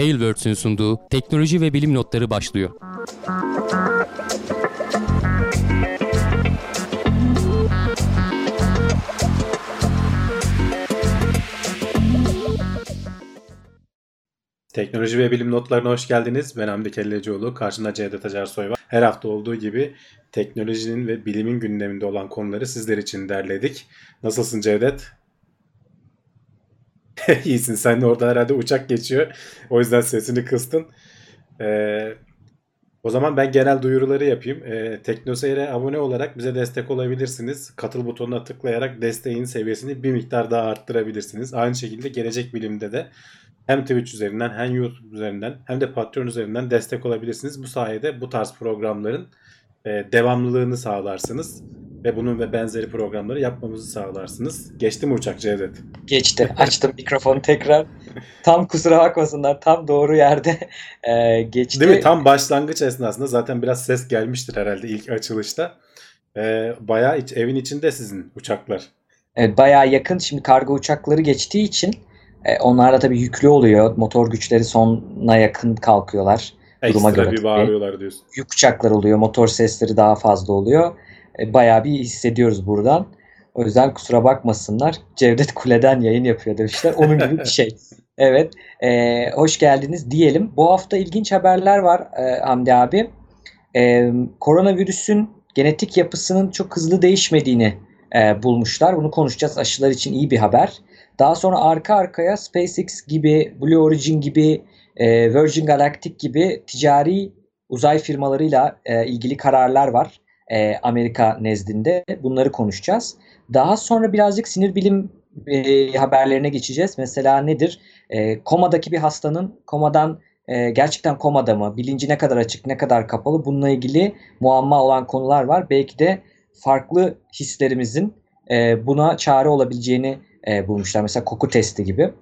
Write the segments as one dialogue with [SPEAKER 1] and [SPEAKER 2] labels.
[SPEAKER 1] Tailwords'ün sunduğu teknoloji ve bilim notları başlıyor.
[SPEAKER 2] Teknoloji ve bilim notlarına hoş geldiniz. Ben Hamdi Kellecioğlu. Karşımda Cevdet Acarsoy var. Her hafta olduğu gibi teknolojinin ve bilimin gündeminde olan konuları sizler için derledik. Nasılsın Cevdet? İyisin. Sen de orada herhalde uçak geçiyor. O yüzden sesini kıstın. Ee, o zaman ben genel duyuruları yapayım. Ee, Teknoseyir'e abone olarak bize destek olabilirsiniz. Katıl butonuna tıklayarak desteğin seviyesini bir miktar daha arttırabilirsiniz. Aynı şekilde Gelecek Bilim'de de hem Twitch üzerinden hem YouTube üzerinden hem de Patreon üzerinden destek olabilirsiniz. Bu sayede bu tarz programların e, devamlılığını sağlarsınız ve bunun ve benzeri programları yapmamızı sağlarsınız. Geçti mi uçak Cevdet?
[SPEAKER 3] Geçti. Açtım mikrofonu tekrar. Tam kusura bakmasınlar. Tam doğru yerde e, geçti.
[SPEAKER 2] Değil mi? Tam başlangıç esnasında zaten biraz ses gelmiştir herhalde ilk açılışta. E, bayağı iç, evin içinde sizin uçaklar.
[SPEAKER 3] Evet, bayağı yakın. Şimdi kargo uçakları geçtiği için e, onlar da tabii yüklü oluyor. Motor güçleri sona yakın kalkıyorlar.
[SPEAKER 2] Ekstra göre bir bağırıyorlar diyorsun.
[SPEAKER 3] Yük uçaklar oluyor. Motor sesleri daha fazla oluyor. E, bayağı bir hissediyoruz buradan. O yüzden kusura bakmasınlar. Cevdet Kule'den yayın yapıyor demişler. Onun gibi bir şey. Evet. E, hoş geldiniz diyelim. Bu hafta ilginç haberler var e, Hamdi abi. E, koronavirüsün genetik yapısının çok hızlı değişmediğini e, bulmuşlar. Bunu konuşacağız. Aşılar için iyi bir haber. Daha sonra arka arkaya SpaceX gibi, Blue Origin gibi, e, Virgin Galactic gibi ticari uzay firmalarıyla e, ilgili kararlar var e, Amerika nezdinde. Bunları konuşacağız. Daha sonra birazcık sinir bilim e, haberlerine geçeceğiz. Mesela nedir? E, komadaki bir hastanın komadan e, gerçekten komada mı? Bilinci ne kadar açık, ne kadar kapalı? Bununla ilgili muamma olan konular var. Belki de farklı hislerimizin e, buna çare olabileceğini e, bulmuşlar. Mesela koku testi gibi.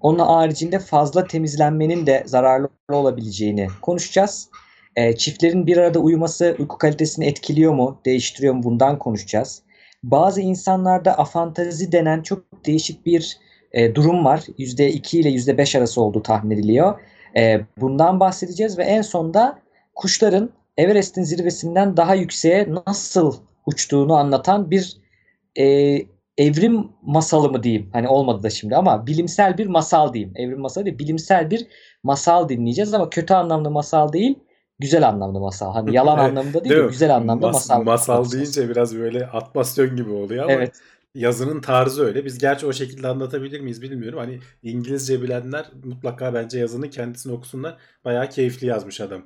[SPEAKER 3] Onun haricinde fazla temizlenmenin de zararlı olabileceğini konuşacağız. E, çiftlerin bir arada uyuması uyku kalitesini etkiliyor mu, değiştiriyor mu bundan konuşacağız. Bazı insanlarda afantazi denen çok değişik bir e, durum var. %2 ile %5 arası olduğu tahmin ediliyor. E, bundan bahsedeceğiz ve en sonda kuşların Everest'in zirvesinden daha yükseğe nasıl uçtuğunu anlatan bir e, evrim masalı mı diyeyim? Hani olmadı da şimdi ama bilimsel bir masal diyeyim. Evrim masalı değil, bilimsel bir masal dinleyeceğiz ama kötü anlamda masal değil, güzel anlamda masal. Hani yalan anlamında değil, değil güzel anlamda
[SPEAKER 2] Mas-
[SPEAKER 3] masal.
[SPEAKER 2] Masal deyince biraz böyle atmasyon gibi oluyor ama evet. yazının tarzı öyle. Biz gerçi o şekilde anlatabilir miyiz bilmiyorum. Hani İngilizce bilenler mutlaka bence yazını kendisini okusunlar. Bayağı keyifli yazmış adam.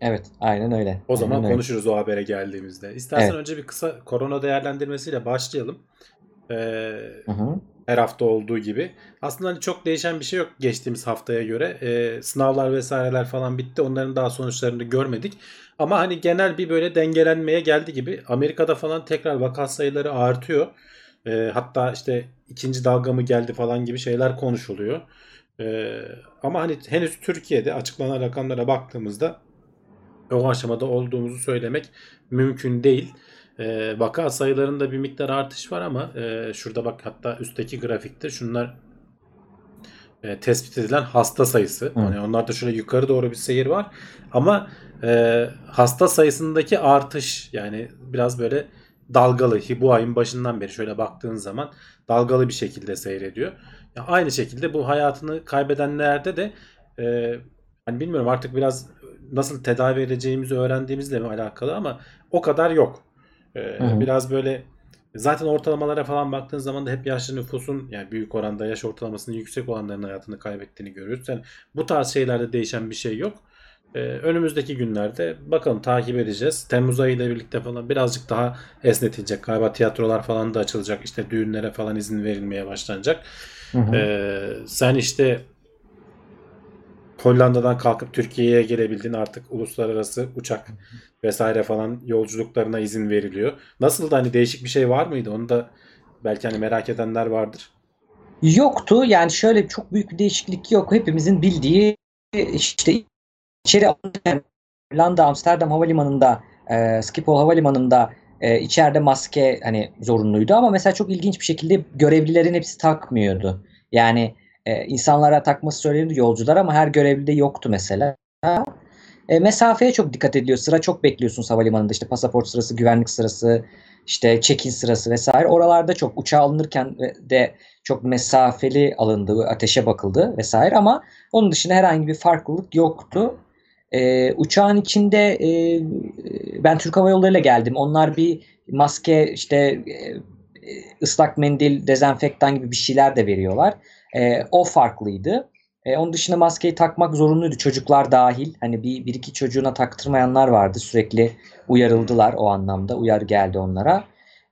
[SPEAKER 3] Evet, aynen öyle.
[SPEAKER 2] O zaman
[SPEAKER 3] aynen
[SPEAKER 2] konuşuruz öyle. o habere geldiğimizde. İstersen evet. önce bir kısa korona değerlendirmesiyle başlayalım. Ee, hı hı. Her hafta olduğu gibi. Aslında hani çok değişen bir şey yok geçtiğimiz haftaya göre. Ee, sınavlar vesaireler falan bitti. Onların daha sonuçlarını görmedik. Ama hani genel bir böyle dengelenmeye geldi gibi. Amerika'da falan tekrar vaka sayıları artıyor. Ee, hatta işte ikinci dalga mı geldi falan gibi şeyler konuşuluyor. Ee, ama hani henüz Türkiye'de açıklanan rakamlara baktığımızda o aşamada olduğumuzu söylemek mümkün değil. E, vaka sayılarında bir miktar artış var ama e, şurada bak hatta üstteki grafikte şunlar e, tespit edilen hasta sayısı. Hı. Yani onlarda şöyle yukarı doğru bir seyir var. Ama e, hasta sayısındaki artış yani biraz böyle dalgalı. Bu ayın başından beri şöyle baktığın zaman dalgalı bir şekilde seyrediyor. Ya aynı şekilde bu hayatını kaybedenlerde de e, hani bilmiyorum artık biraz nasıl tedavi edeceğimizi öğrendiğimizle mi alakalı ama o kadar yok. Ee, biraz böyle zaten ortalamalara falan baktığın zaman da hep yaşlı nüfusun yani büyük oranda yaş ortalamasının yüksek olanların hayatını kaybettiğini görüyoruz. Yani bu tarz şeylerde değişen bir şey yok. Ee, önümüzdeki günlerde bakalım takip edeceğiz. Temmuz ayı ile birlikte falan birazcık daha esnetilecek. Galiba tiyatrolar falan da açılacak. İşte düğünlere falan izin verilmeye başlanacak. Hı hı. Ee, sen işte Hollanda'dan kalkıp Türkiye'ye gelebildin artık uluslararası uçak vesaire falan yolculuklarına izin veriliyor. Nasıl da hani değişik bir şey var mıydı? Onu da belki hani merak edenler vardır.
[SPEAKER 3] Yoktu. Yani şöyle çok büyük bir değişiklik yok. Hepimizin bildiği işte içeri Hollanda Amsterdam Havalimanı'nda e, Schiphol Havalimanı'nda e, içeride maske hani zorunluydu ama mesela çok ilginç bir şekilde görevlilerin hepsi takmıyordu. Yani E, insanlara takması söylenir yolcular ama her görevlide yoktu mesela. E, mesafeye çok dikkat ediliyor. Sıra çok bekliyorsun havalimanında. İşte pasaport sırası, güvenlik sırası, işte check-in sırası vesaire. Oralarda çok uçağa alınırken de çok mesafeli alındı, ateşe bakıldı vesaire ama onun dışında herhangi bir farklılık yoktu. E, uçağın içinde e, ben Türk Hava Yolları ile geldim. Onlar bir maske işte e, ıslak mendil, dezenfektan gibi bir şeyler de veriyorlar. E, o farklıydı. E, onun dışında maskeyi takmak zorunluydu çocuklar dahil. Hani bir, bir iki çocuğuna taktırmayanlar vardı. Sürekli uyarıldılar o anlamda. Uyar geldi onlara.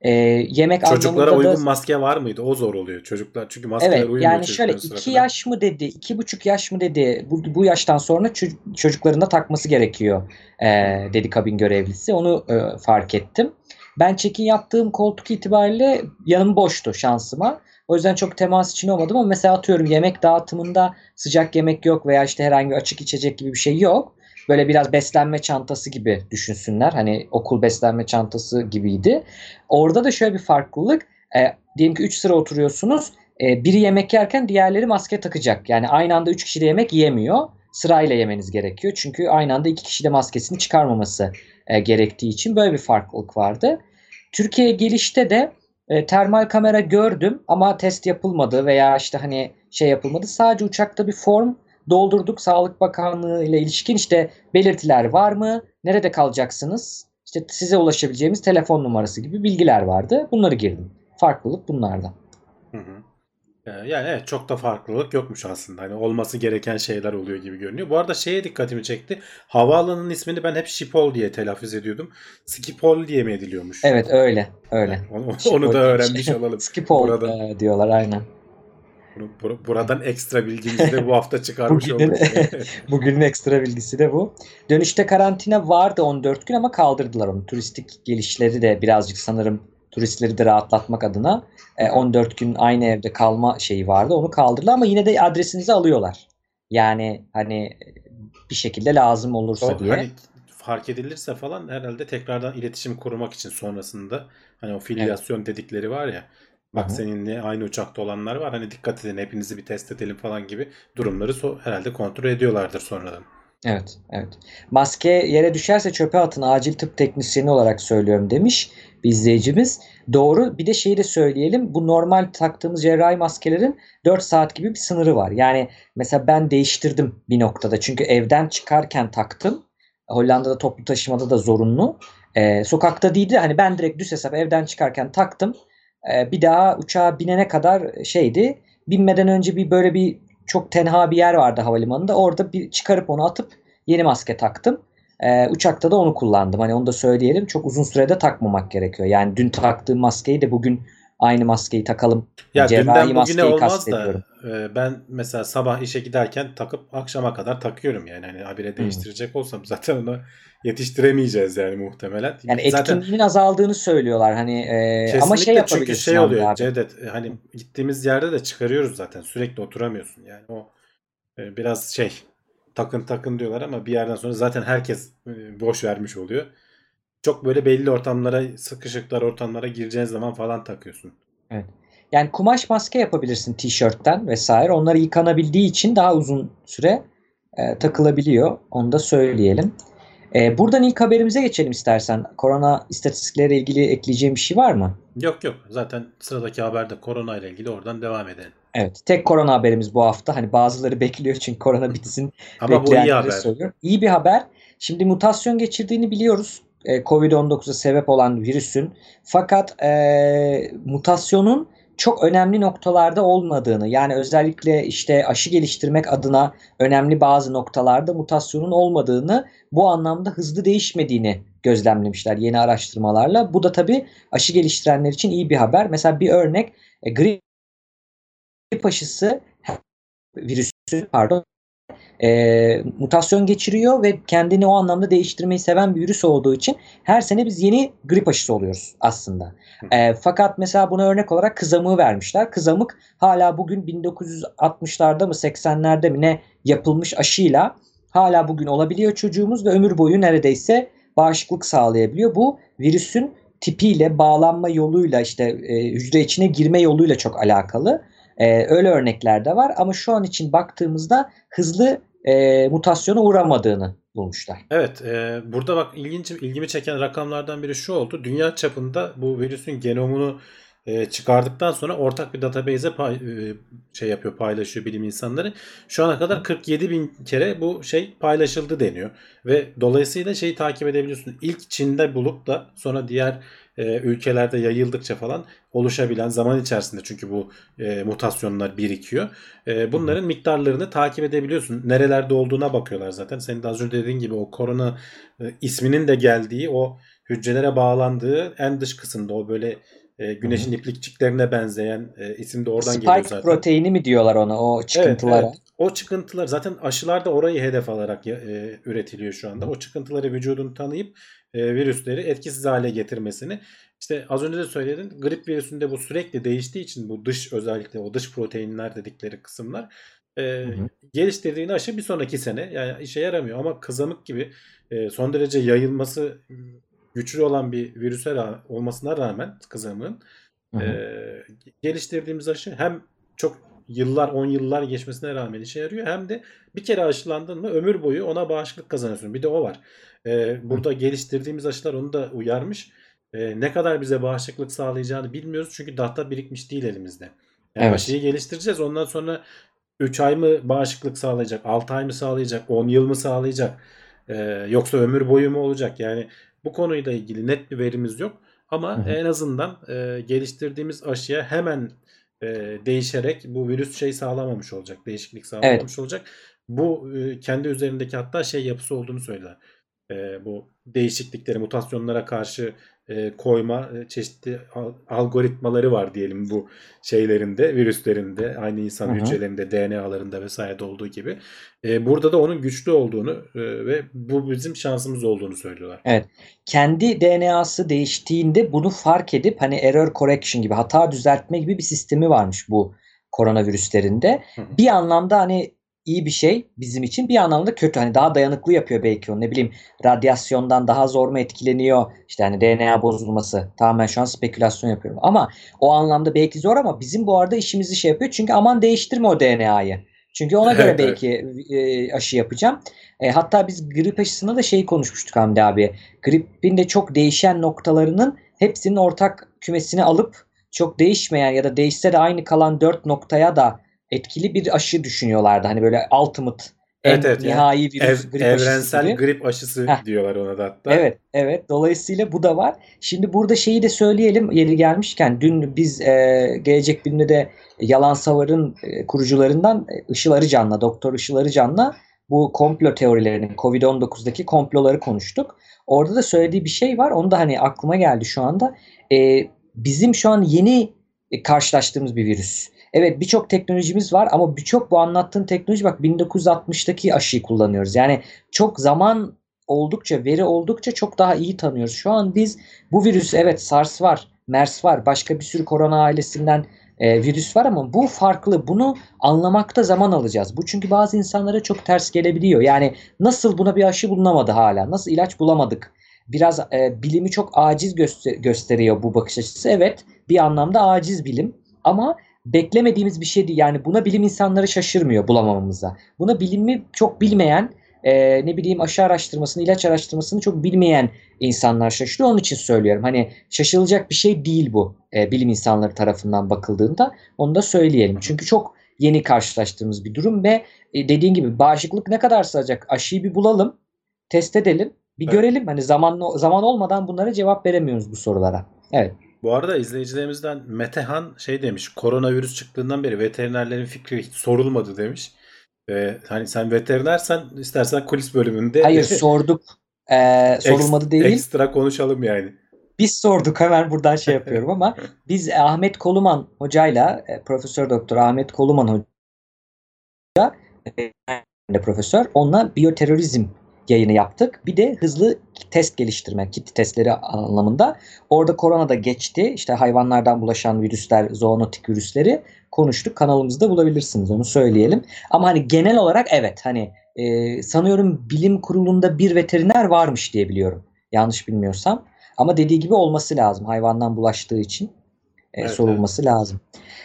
[SPEAKER 3] E, yemek
[SPEAKER 2] Çocuklara uygun
[SPEAKER 3] da,
[SPEAKER 2] maske var mıydı? O zor oluyor. Çocuklar çünkü maskeler
[SPEAKER 3] evet,
[SPEAKER 2] uymuyor
[SPEAKER 3] yani şöyle iki yaş mı dedi, iki buçuk yaş mı dedi. Bu, bu yaştan sonra ço- çocukların da takması gerekiyor e, dedi kabin görevlisi. Onu e, fark ettim. Ben check-in yaptığım koltuk itibariyle yanım boştu şansıma. O yüzden çok temas için olmadım ama mesela atıyorum yemek dağıtımında sıcak yemek yok veya işte herhangi açık içecek gibi bir şey yok. Böyle biraz beslenme çantası gibi düşünsünler. Hani okul beslenme çantası gibiydi. Orada da şöyle bir farklılık. E, diyelim ki 3 sıra oturuyorsunuz. E, biri yemek yerken diğerleri maske takacak. Yani aynı anda 3 kişi de yemek yiyemiyor. Sırayla yemeniz gerekiyor. Çünkü aynı anda 2 kişi de maskesini çıkarmaması e, gerektiği için böyle bir farklılık vardı. Türkiye'ye gelişte de e, termal kamera gördüm ama test yapılmadı veya işte hani şey yapılmadı. Sadece uçakta bir form doldurduk. Sağlık Bakanlığı ile ilişkin işte belirtiler var mı? Nerede kalacaksınız? İşte size ulaşabileceğimiz telefon numarası gibi bilgiler vardı. Bunları girdim. Farklılık bunlardan.
[SPEAKER 2] Hı hı. Ee, Yani evet çok da farklılık yokmuş aslında. Hani olması gereken şeyler oluyor gibi görünüyor. Bu arada şeye dikkatimi çekti. Havaalanının ismini ben hep Schiphol diye telaffuz ediyordum. Skipol diye mi ediliyormuş?
[SPEAKER 3] Evet öyle öyle.
[SPEAKER 2] Onu,
[SPEAKER 3] Schiphol
[SPEAKER 2] onu da öğrenmiş
[SPEAKER 3] şey.
[SPEAKER 2] olalım.
[SPEAKER 3] Skipol
[SPEAKER 2] Buradan,
[SPEAKER 3] e, diyorlar aynen.
[SPEAKER 2] bur- buradan ekstra bilgimizi de bu hafta çıkarmış
[SPEAKER 3] Bugünün-
[SPEAKER 2] olduk.
[SPEAKER 3] Bugünün ekstra bilgisi de bu. Dönüşte karantina vardı 14 gün ama kaldırdılar onu. Turistik gelişleri de birazcık sanırım turistleri de rahatlatmak adına e, 14 gün aynı evde kalma şeyi vardı. Onu kaldırdılar ama yine de adresinizi alıyorlar. Yani hani bir şekilde lazım olursa
[SPEAKER 2] O
[SPEAKER 3] diye.
[SPEAKER 2] hani fark edilirse falan herhalde tekrardan iletişim kurmak için sonrasında hani o filyasyon dedikleri var ya bak
[SPEAKER 3] Hı hı.
[SPEAKER 2] seninle aynı uçakta olanlar var hani dikkat edin hepinizi bir test edelim falan gibi durumları so- herhalde kontrol ediyorlardır sonradan.
[SPEAKER 3] Evet, evet. Maske yere düşerse çöpe atın acil tıp teknisyeni olarak söylüyorum demiş bir izleyicimiz. Doğru. Bir de şeyi de söyleyelim. Bu normal taktığımız cerrahi maskelerin 4 saat gibi bir sınırı var. Yani mesela ben değiştirdim bir noktada. Çünkü evden çıkarken taktım. Hollanda'da toplu taşımada da zorunlu. Ee, sokakta değildi. Hani ben direkt düz hesap evden çıkarken taktım. Ee, bir daha uçağa binene kadar şeydi. Binmeden önce bir böyle bir çok tenha bir yer vardı havalimanında. Orada bir çıkarıp onu atıp yeni maske taktım. Ee, uçakta da onu kullandım. Hani onu da söyleyelim. Çok uzun sürede takmamak gerekiyor. Yani dün taktığım maskeyi de bugün aynı maskeyi takalım.
[SPEAKER 2] Ya
[SPEAKER 3] Cerrahi maskeyi
[SPEAKER 2] olmaz da e, ben mesela sabah işe giderken takıp akşama kadar takıyorum yani hani habire
[SPEAKER 3] Hmm.
[SPEAKER 2] değiştirecek olsam zaten onu yetiştiremeyeceğiz yani muhtemelen.
[SPEAKER 3] Yani
[SPEAKER 2] zaten
[SPEAKER 3] etkinliğin azaldığını söylüyorlar. Hani e, ama şey
[SPEAKER 2] çünkü
[SPEAKER 3] yapabilirsin
[SPEAKER 2] şey
[SPEAKER 3] abi
[SPEAKER 2] oluyor
[SPEAKER 3] abi.
[SPEAKER 2] Cevdet e, hani gittiğimiz yerde de çıkarıyoruz zaten sürekli oturamıyorsun yani o e, biraz şey takın takın diyorlar ama bir yerden sonra zaten herkes e, boş vermiş oluyor. Çok böyle belli ortamlara sıkışıklar ortamlara gireceğin zaman falan takıyorsun.
[SPEAKER 3] Evet. Yani kumaş maske yapabilirsin tişörtten vesaire. Onlar yıkanabildiği için daha uzun süre e, takılabiliyor. Onu da söyleyelim. E, buradan ilk haberimize geçelim istersen. Korona istatistikleriyle ilgili ekleyeceğim bir şey var mı?
[SPEAKER 2] Yok yok zaten sıradaki haberde korona ile ilgili oradan devam edelim.
[SPEAKER 3] Evet. Tek korona haberimiz bu hafta. Hani bazıları bekliyor çünkü korona bitsin.
[SPEAKER 2] Ama bu iyi haber.
[SPEAKER 3] söylüyorum. İyi bir haber. Şimdi mutasyon geçirdiğini biliyoruz. E, Covid-19'a sebep olan virüsün. Fakat e, mutasyonun çok önemli noktalarda olmadığını yani özellikle işte aşı geliştirmek adına önemli bazı noktalarda mutasyonun olmadığını bu anlamda hızlı değişmediğini gözlemlemişler yeni araştırmalarla. Bu da tabii aşı geliştirenler için iyi bir haber. Mesela bir örnek e, grip aşısı virüsü pardon e, mutasyon geçiriyor ve kendini o anlamda değiştirmeyi seven bir virüs olduğu için her sene biz yeni grip aşısı oluyoruz aslında. E, fakat mesela buna örnek olarak kızamığı vermişler. Kızamık hala bugün 1960'larda mı 80'lerde mi ne yapılmış aşıyla hala bugün olabiliyor çocuğumuz ve ömür boyu neredeyse bağışıklık sağlayabiliyor. Bu virüsün tipiyle bağlanma yoluyla işte e, hücre içine girme yoluyla çok alakalı. E, öyle örnekler de var ama şu an için baktığımızda hızlı e, mutasyona uğramadığını bulmuşlar.
[SPEAKER 2] Evet, e, burada bak ilginç ilgimi çeken rakamlardan biri şu oldu. Dünya çapında bu virüsün genomunu e, çıkardıktan sonra ortak bir database'e pay, e, şey yapıyor, paylaşıyor bilim insanları. Şu ana kadar 47 bin kere bu şey paylaşıldı deniyor. Ve dolayısıyla şeyi takip edebiliyorsun. İlk Çin'de bulup da sonra diğer e, ülkelerde yayıldıkça falan oluşabilen zaman içerisinde çünkü bu e, mutasyonlar birikiyor. E, bunların miktarlarını takip edebiliyorsun. Nerelerde olduğuna bakıyorlar zaten. Senin de az önce dediğin gibi o korona e, isminin de geldiği o hücrelere bağlandığı en dış kısımda o böyle e, güneşin iplikçiklerine benzeyen e, isim de oradan geliyor
[SPEAKER 3] Spike
[SPEAKER 2] zaten.
[SPEAKER 3] proteini mi diyorlar ona o çıkıntılara?
[SPEAKER 2] Evet, evet. O çıkıntılar zaten aşılar da orayı hedef alarak e, üretiliyor şu anda. O çıkıntıları vücudun tanıyıp e, virüsleri etkisiz hale getirmesini. İşte az önce de söyledin grip virüsünde bu sürekli değiştiği için bu dış özellikle o dış proteinler dedikleri kısımlar e,
[SPEAKER 3] Hı hı.
[SPEAKER 2] geliştirdiğin aşı bir sonraki sene yani işe yaramıyor ama kızamık gibi e, son derece yayılması güçlü olan bir virüse ra- olmasına rağmen kızamığın
[SPEAKER 3] Hı hı.
[SPEAKER 2] e, geliştirdiğimiz aşı hem çok yıllar 10 yıllar geçmesine rağmen işe yarıyor hem de bir kere aşılandın mı ömür boyu ona bağışıklık kazanıyorsun. Bir de o var. E, burada geliştirdiğimiz aşılar onu da uyarmış. E, ne kadar bize bağışıklık sağlayacağını bilmiyoruz çünkü data birikmiş değil elimizde. Yani
[SPEAKER 3] Evet.
[SPEAKER 2] aşıyı geliştireceğiz ondan sonra 3 ay mı bağışıklık sağlayacak, 6 ay mı sağlayacak, 10 yıl mı sağlayacak, e, yoksa ömür boyu mu olacak? Yani bu konuyla ilgili net bir verimiz yok. Ama
[SPEAKER 3] Hı hı.
[SPEAKER 2] en azından e, geliştirdiğimiz aşıya hemen e, değişerek bu virüs şey sağlamamış olacak, değişiklik sağlamamış olacak. Bu e, kendi üzerindeki hatta şey yapısı olduğunu söyler. E, bu değişiklikleri, mutasyonlara karşı e, koyma e, çeşitli al- algoritmaları var diyelim bu şeylerinde, virüslerinde, aynı insan
[SPEAKER 3] Hı hı.
[SPEAKER 2] hücrelerinde, DNA'larında vesairede olduğu gibi. E, burada da onun güçlü olduğunu e, ve bu bizim şansımız olduğunu söylüyorlar.
[SPEAKER 3] kendi DNA'sı değiştiğinde bunu fark edip hani error correction gibi hata düzeltme gibi bir sistemi varmış bu koronavirüslerinde.
[SPEAKER 2] Hı hı.
[SPEAKER 3] Bir anlamda hani iyi bir şey bizim için bir anlamda kötü. Hani daha dayanıklı yapıyor belki onu. Ne bileyim radyasyondan daha zor mu etkileniyor? İşte hani DNA bozulması. Tamamen şu an spekülasyon yapıyorum. Ama o anlamda belki zor ama bizim bu arada işimizi şey yapıyor. Çünkü aman değiştirme o DNA'yı. Çünkü ona göre
[SPEAKER 2] Evet, evet.
[SPEAKER 3] belki e, aşı yapacağım. E, hatta biz grip aşısında da şeyi konuşmuştuk Hamdi abi. Gripin de çok değişen noktalarının hepsinin ortak kümesini alıp çok değişmeyen ya da değişse de aynı kalan dört noktaya da etkili bir aşı düşünüyorlardı. Hani böyle ultimate en
[SPEAKER 2] Evet, evet, yani
[SPEAKER 3] nihai virüs
[SPEAKER 2] Ev-
[SPEAKER 3] grip aşısı
[SPEAKER 2] evrensel
[SPEAKER 3] gibi.
[SPEAKER 2] grip aşısı
[SPEAKER 3] Heh.
[SPEAKER 2] diyorlar ona da hatta.
[SPEAKER 3] Evet, evet. Dolayısıyla bu da var. Şimdi burada şeyi de söyleyelim yeri gelmişken. Dün biz e, Gelecek Bilim'de de Yalan Savar'ın e, kurucularından e, Işıl Arıcan'la, Doktor Işıl Arıcan'la bu komplo teorilerini, Covid-19'daki komploları konuştuk. Orada da söylediği bir şey var. Onu da hani aklıma geldi şu anda. E, bizim şu an yeni karşılaştığımız bir virüs. Evet birçok teknolojimiz var ama birçok bu anlattığın teknoloji bak 1960'taki aşıyı kullanıyoruz. Yani çok zaman oldukça, veri oldukça çok daha iyi tanıyoruz. Şu an biz bu virüs evet SARS var, MERS var, başka bir sürü korona ailesinden e, virüs var ama bu farklı. Bunu anlamakta zaman alacağız. Bu çünkü bazı insanlara çok ters gelebiliyor. Yani nasıl buna bir aşı bulunamadı hala? Nasıl ilaç bulamadık? Biraz e, bilimi çok aciz göster- gösteriyor bu bakış açısı. Evet bir anlamda aciz bilim ama beklemediğimiz bir şey değil. Yani buna bilim insanları şaşırmıyor bulamamamıza. Buna bilimi çok bilmeyen e, ne bileyim aşı araştırmasını, ilaç araştırmasını çok bilmeyen insanlar şaşırıyor. Onun için söylüyorum. Hani şaşılacak bir şey değil bu e, bilim insanları tarafından bakıldığında. Onu da söyleyelim. Çünkü çok yeni karşılaştığımız bir durum ve e, dediğin gibi bağışıklık ne kadar sığacak? Aşıyı bir bulalım, test edelim, bir
[SPEAKER 2] Evet.
[SPEAKER 3] görelim. Hani zaman zaman olmadan bunlara cevap veremiyoruz bu sorulara. Evet.
[SPEAKER 2] Bu arada izleyicilerimizden Metehan şey demiş. Koronavirüs çıktığından beri veterinerlerin fikri hiç sorulmadı demiş. Ee, hani sen veterinersen istersen kulis bölümünde
[SPEAKER 3] Hayır sorduk. Ee, sorulmadı değil.
[SPEAKER 2] ekstra konuşalım yani.
[SPEAKER 3] Biz sorduk hemen buradan şey yapıyorum ama biz Ahmet Koluman hocayla e, Profesör Doktor Ahmet Koluman hoca e, de profesör onunla biyoterörizm yayını yaptık. Bir de hızlı test geliştirme, kit testleri anlamında. Orada korona da geçti. İşte hayvanlardan bulaşan virüsler, zoonotik virüsleri konuştuk. Kanalımızda bulabilirsiniz onu söyleyelim. Ama hani genel olarak evet hani e, sanıyorum bilim kurulunda bir veteriner varmış diye biliyorum. Yanlış bilmiyorsam. Ama dediği gibi olması lazım hayvandan bulaştığı için. evet, sorulması evet. lazım.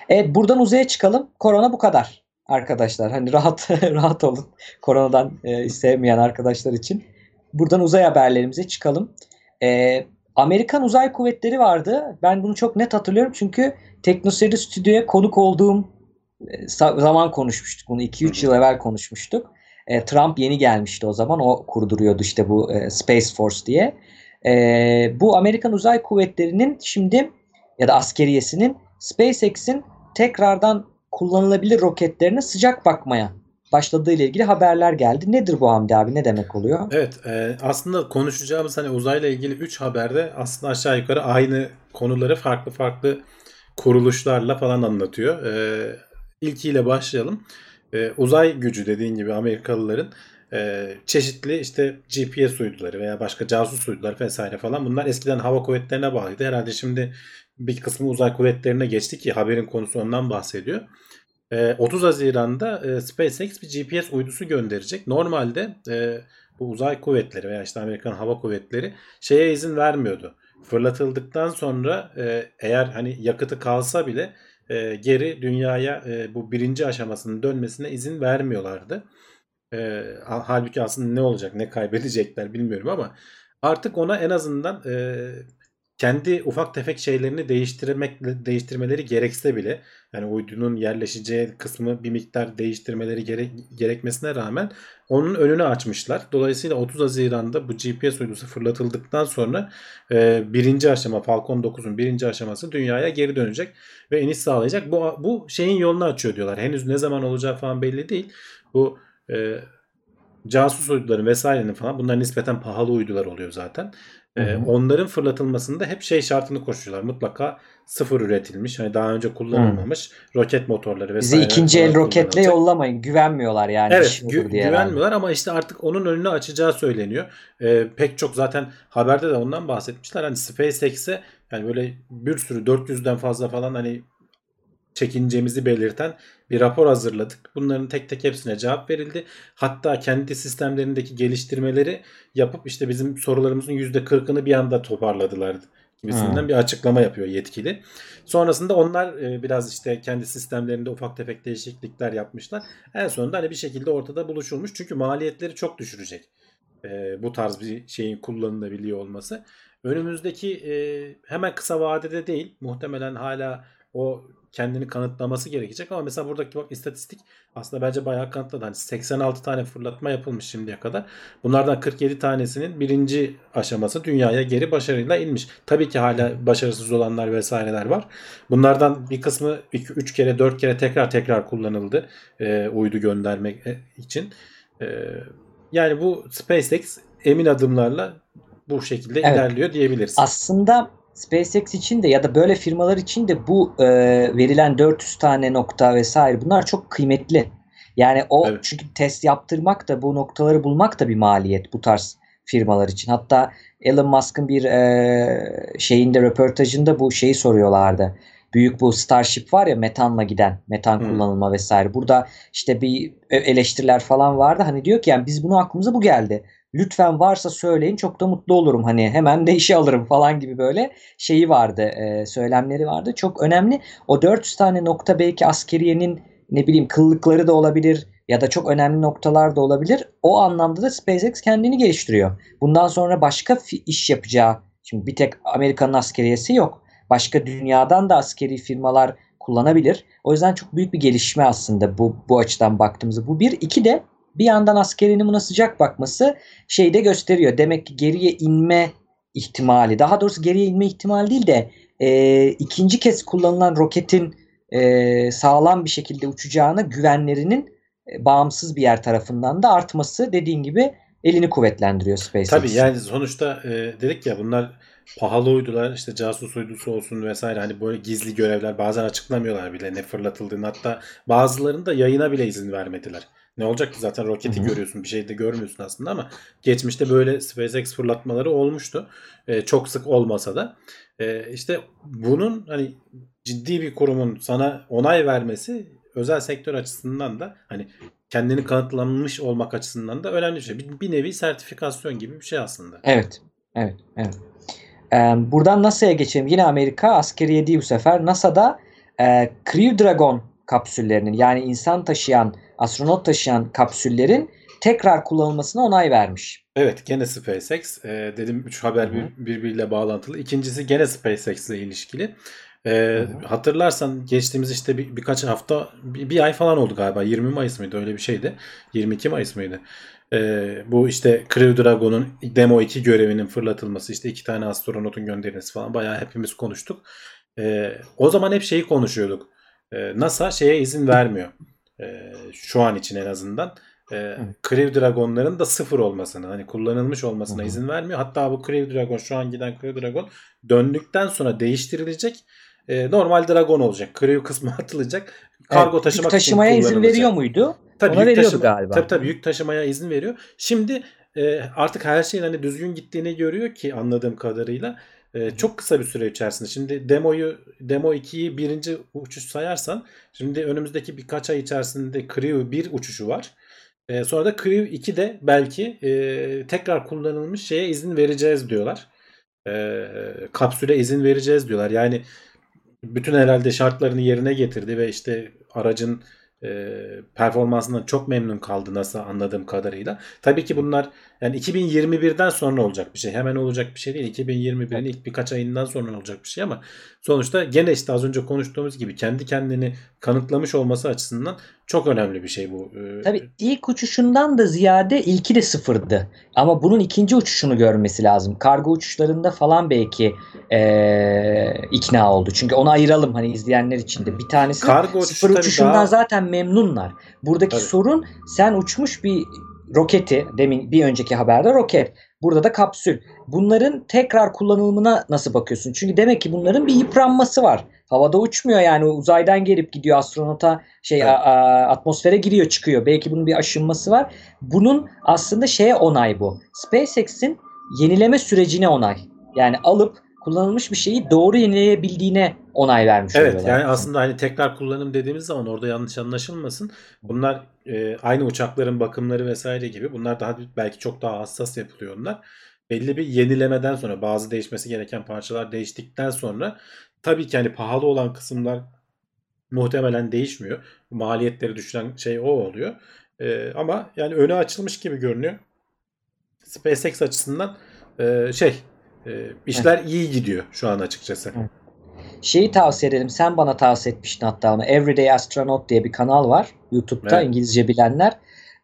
[SPEAKER 3] Evet buradan uzaya çıkalım. Korona bu kadar arkadaşlar. Hani rahat rahat olun. Koronadan e, sevmeyen arkadaşlar için. Buradan uzay haberlerimize çıkalım. E, Amerikan Uzay Kuvvetleri vardı. Ben bunu çok net hatırlıyorum çünkü Teknoseyir Stüdyo'ya konuk olduğum e, zaman konuşmuştuk. Bunu 2-3 yıl evvel konuşmuştuk. E, Trump yeni gelmişti o zaman. O kurduruyordu işte bu e, Space Force diye. E, bu Amerikan Uzay Kuvvetleri'nin şimdi ya da askeriyesinin SpaceX'in tekrardan kullanılabilir roketlerine sıcak bakmaya başladığı ile ilgili haberler geldi. Nedir bu Hamdi abi? Ne demek oluyor?
[SPEAKER 2] Evet, e, aslında konuşacağımız hani uzayla ilgili 3 haberde aslında aşağı yukarı aynı konuları farklı farklı kuruluşlarla falan anlatıyor. E, ilkiyle başlayalım. E, uzay gücü dediğin gibi Amerikalıların e, çeşitli işte GPS uyduları veya başka casus uyduları vesaire falan bunlar eskiden hava kuvvetlerine bağlıydı. Herhalde şimdi bir kısmı uzay kuvvetlerine geçti ki haberin konusu ondan bahsediyor. 30 Haziran'da SpaceX bir GPS uydusu gönderecek. Normalde bu uzay kuvvetleri veya işte Amerikan Hava Kuvvetleri şeye izin vermiyordu. Fırlatıldıktan sonra eğer hani yakıtı kalsa bile geri dünyaya bu birinci aşamasının dönmesine izin vermiyorlardı. Halbuki aslında ne olacak ne kaybedecekler bilmiyorum ama artık ona en azından kendi ufak tefek şeylerini değiştirmek değiştirmeleri gerekse bile yani uydunun yerleşeceği kısmı bir miktar değiştirmeleri gerek, gerekmesine rağmen onun önünü açmışlar. Dolayısıyla 30 Haziran'da bu GPS uydusu fırlatıldıktan sonra e, birinci aşama Falcon 9'un birinci aşaması dünyaya geri dönecek ve iniş sağlayacak. Bu, bu şeyin yolunu açıyor diyorlar. Henüz ne zaman olacağı falan belli değil. Bu e, casus uyduların vesairenin falan bunlar nispeten pahalı uydular oluyor zaten. Ee, onların fırlatılmasında hep şey şartını koşuyorlar. Mutlaka sıfır üretilmiş. Hani daha önce kullanılmamış Hı. roket motorları vesaire.
[SPEAKER 3] Bizi ikinci el roketle yollamayın. Güvenmiyorlar yani.
[SPEAKER 2] Evet gü- diye güvenmiyorlar herhalde. ama işte artık onun önünü açacağı söyleniyor. Ee, pek çok zaten haberde de ondan bahsetmişler. Hani SpaceX'e yani böyle bir sürü 400'den fazla falan hani çekincemizi belirten bir rapor hazırladık. Bunların tek tek hepsine cevap verildi. Hatta kendi sistemlerindeki geliştirmeleri yapıp işte bizim sorularımızın %40'ını bir anda toparladılar gibisinden hmm. bir açıklama yapıyor yetkili. Sonrasında onlar e, biraz işte kendi sistemlerinde ufak tefek değişiklikler yapmışlar. En sonunda hani bir şekilde ortada buluşulmuş. Çünkü maliyetleri çok düşürecek. E, bu tarz bir şeyin kullanılabiliyor olması. Önümüzdeki e, hemen kısa vadede değil. Muhtemelen hala o kendini kanıtlaması gerekecek ama mesela buradaki bak istatistik aslında bence bayağı kanıtladı. Hani 86 tane fırlatma yapılmış şimdiye kadar. Bunlardan 47 tanesinin birinci aşaması dünyaya geri başarıyla inmiş. Tabii ki hala başarısız olanlar vesaireler var. Bunlardan bir kısmı 3 kere 4 kere tekrar tekrar kullanıldı e, uydu göndermek e, için. E, yani bu SpaceX emin adımlarla bu şekilde evet. ilerliyor diyebiliriz.
[SPEAKER 3] Aslında SpaceX için de ya da böyle firmalar için de bu e, verilen 400 tane nokta vesaire bunlar çok kıymetli. Yani o evet. çünkü test yaptırmak da bu noktaları bulmak da bir maliyet bu tarz firmalar için. Hatta Elon Musk'ın bir e, şeyinde röportajında bu şeyi soruyorlardı. Büyük bu Starship var ya metanla giden, metan hmm. kullanılma vesaire. Burada işte bir eleştiriler falan vardı. Hani diyor ki yani biz bunu aklımıza bu geldi lütfen varsa söyleyin çok da mutlu olurum. Hani hemen de işe alırım falan gibi böyle şeyi vardı e, söylemleri vardı. Çok önemli. O 400 tane nokta belki askeriyenin ne bileyim kıllıkları da olabilir ya da çok önemli noktalar da olabilir. O anlamda da SpaceX kendini geliştiriyor. Bundan sonra başka iş yapacağı şimdi bir tek Amerika'nın askeriyesi yok. Başka dünyadan da askeri firmalar kullanabilir. O yüzden çok büyük bir gelişme aslında bu bu açıdan baktığımızda. Bu bir. İki de bir yandan askerinin buna sıcak bakması şeyi de gösteriyor. Demek ki geriye inme ihtimali daha doğrusu geriye inme ihtimali değil de e, ikinci kez kullanılan roketin e, sağlam bir şekilde uçacağına güvenlerinin e, bağımsız bir yer tarafından da artması dediğin gibi elini kuvvetlendiriyor SpaceX.
[SPEAKER 2] Tabii yani sonuçta e, dedik ya bunlar pahalı uydular işte casus uydusu olsun vesaire hani böyle gizli görevler bazen açıklamıyorlar bile ne fırlatıldığını hatta bazılarında yayına bile izin vermediler. Ne olacak ki zaten roketi Hı-hı. görüyorsun bir şey de görmüyorsun aslında ama geçmişte böyle SpaceX fırlatmaları olmuştu. Ee, çok sık olmasa da. Ee, işte bunun hani ciddi bir kurumun sana onay vermesi özel sektör açısından da hani kendini kanıtlanmış olmak açısından da önemli bir şey. Bir, bir nevi sertifikasyon gibi bir şey aslında.
[SPEAKER 3] Evet. Evet. Evet. E, buradan NASA'ya geçelim. Yine Amerika askeriye değil bu sefer. NASA'da e, Crew Dragon kapsüllerinin yani insan taşıyan, astronot taşıyan kapsüllerin tekrar kullanılmasına onay vermiş.
[SPEAKER 2] Evet gene SpaceX. Ee, dedim 3 haber bir, birbiriyle bağlantılı. İkincisi gene SpaceX ile ilişkili. Ee, hatırlarsan geçtiğimiz işte bir, birkaç hafta bir, bir ay falan oldu galiba. 20 Mayıs mıydı öyle bir şeydi. 22 Mayıs mıydı? Ee, bu işte Crew Dragon'un Demo 2 görevinin fırlatılması işte iki tane astronotun gönderilmesi falan bayağı hepimiz konuştuk. Ee, o zaman hep şeyi konuşuyorduk. Ee, NASA şeye izin vermiyor. Ee, şu an için en azından e, Crew Dragon'ların da sıfır olmasına hani kullanılmış olmasına
[SPEAKER 3] Hı hı.
[SPEAKER 2] izin vermiyor. Hatta bu Crew Dragon şu an giden Crew Dragon döndükten sonra değiştirilecek. E, normal Dragon olacak. Crew kısmı atılacak. Kargo
[SPEAKER 3] Evet,
[SPEAKER 2] taşımak
[SPEAKER 3] yük taşımaya
[SPEAKER 2] için
[SPEAKER 3] izin veriyor muydu?
[SPEAKER 2] Tabii
[SPEAKER 3] Ona
[SPEAKER 2] yük
[SPEAKER 3] veriyordu
[SPEAKER 2] taşıma-
[SPEAKER 3] galiba.
[SPEAKER 2] Tabii tabii yük taşımaya izin veriyor. Şimdi e, artık her şeyin hani düzgün gittiğini görüyor ki anladığım kadarıyla. E, çok kısa bir süre içerisinde. Şimdi demoyu demo 2'yi birinci uçuş sayarsan şimdi önümüzdeki birkaç ay içerisinde Crew 1 uçuşu var. E, sonra da Crew 2 de belki e, tekrar kullanılmış şeye izin vereceğiz diyorlar. E, kapsüle izin vereceğiz diyorlar. Yani bütün herhalde şartlarını yerine getirdi ve işte aracın e, performansından çok memnun kaldı NASA anladığım kadarıyla. Tabii ki bunlar yani 2021'den sonra olacak bir şey. Hemen olacak bir şey değil. 2021'in ilk birkaç ayından sonra olacak bir şey ama sonuçta gene işte az önce konuştuğumuz gibi kendi kendini kanıtlamış olması açısından çok önemli bir şey bu. E,
[SPEAKER 3] Tabii ilk uçuşundan da ziyade ilki de sıfırdı. Ama bunun ikinci uçuşunu görmesi lazım. Kargo uçuşlarında falan belki eee, ikna oldu. Çünkü onu ayıralım hani izleyenler için de. Bir tanesi
[SPEAKER 2] Kargo
[SPEAKER 3] sıfır uçuşundan
[SPEAKER 2] daha-
[SPEAKER 3] zaten memnunlar. Buradaki
[SPEAKER 2] Tabii.
[SPEAKER 3] sorun sen uçmuş bir roketi demin bir önceki haberde roket. Burada da kapsül. Bunların tekrar kullanılımına nasıl bakıyorsun? Çünkü demek ki bunların bir yıpranması var. Havada uçmuyor yani uzaydan gelip gidiyor astronota şey
[SPEAKER 2] Evet.
[SPEAKER 3] a- a- atmosfere giriyor çıkıyor. Belki bunun bir aşınması var. Bunun aslında şeye onay bu. SpaceX'in yenileme sürecine onay. Yani alıp kullanılmış bir şeyi doğru yenileyebildiğine onay vermiş
[SPEAKER 2] Evet
[SPEAKER 3] oluyorlar.
[SPEAKER 2] yani aslında hani tekrar kullanım dediğimiz zaman orada yanlış anlaşılmasın. Bunlar e, aynı uçakların bakımları vesaire gibi. Bunlar daha belki çok daha hassas yapılıyor onlar. Belli bir yenilemeden sonra bazı değişmesi gereken parçalar değiştikten sonra tabii ki hani pahalı olan kısımlar muhtemelen değişmiyor. Maliyetleri düşüren şey o oluyor. E, ama yani önü açılmış gibi görünüyor. SpaceX açısından e, şey e, işler iyi gidiyor şu an açıkçası.
[SPEAKER 3] Şeyi tavsiye edelim. Sen bana tavsiye etmiştin hatta onu. Everyday Astronaut diye bir kanal var. YouTube'da
[SPEAKER 2] Evet.
[SPEAKER 3] İngilizce bilenler.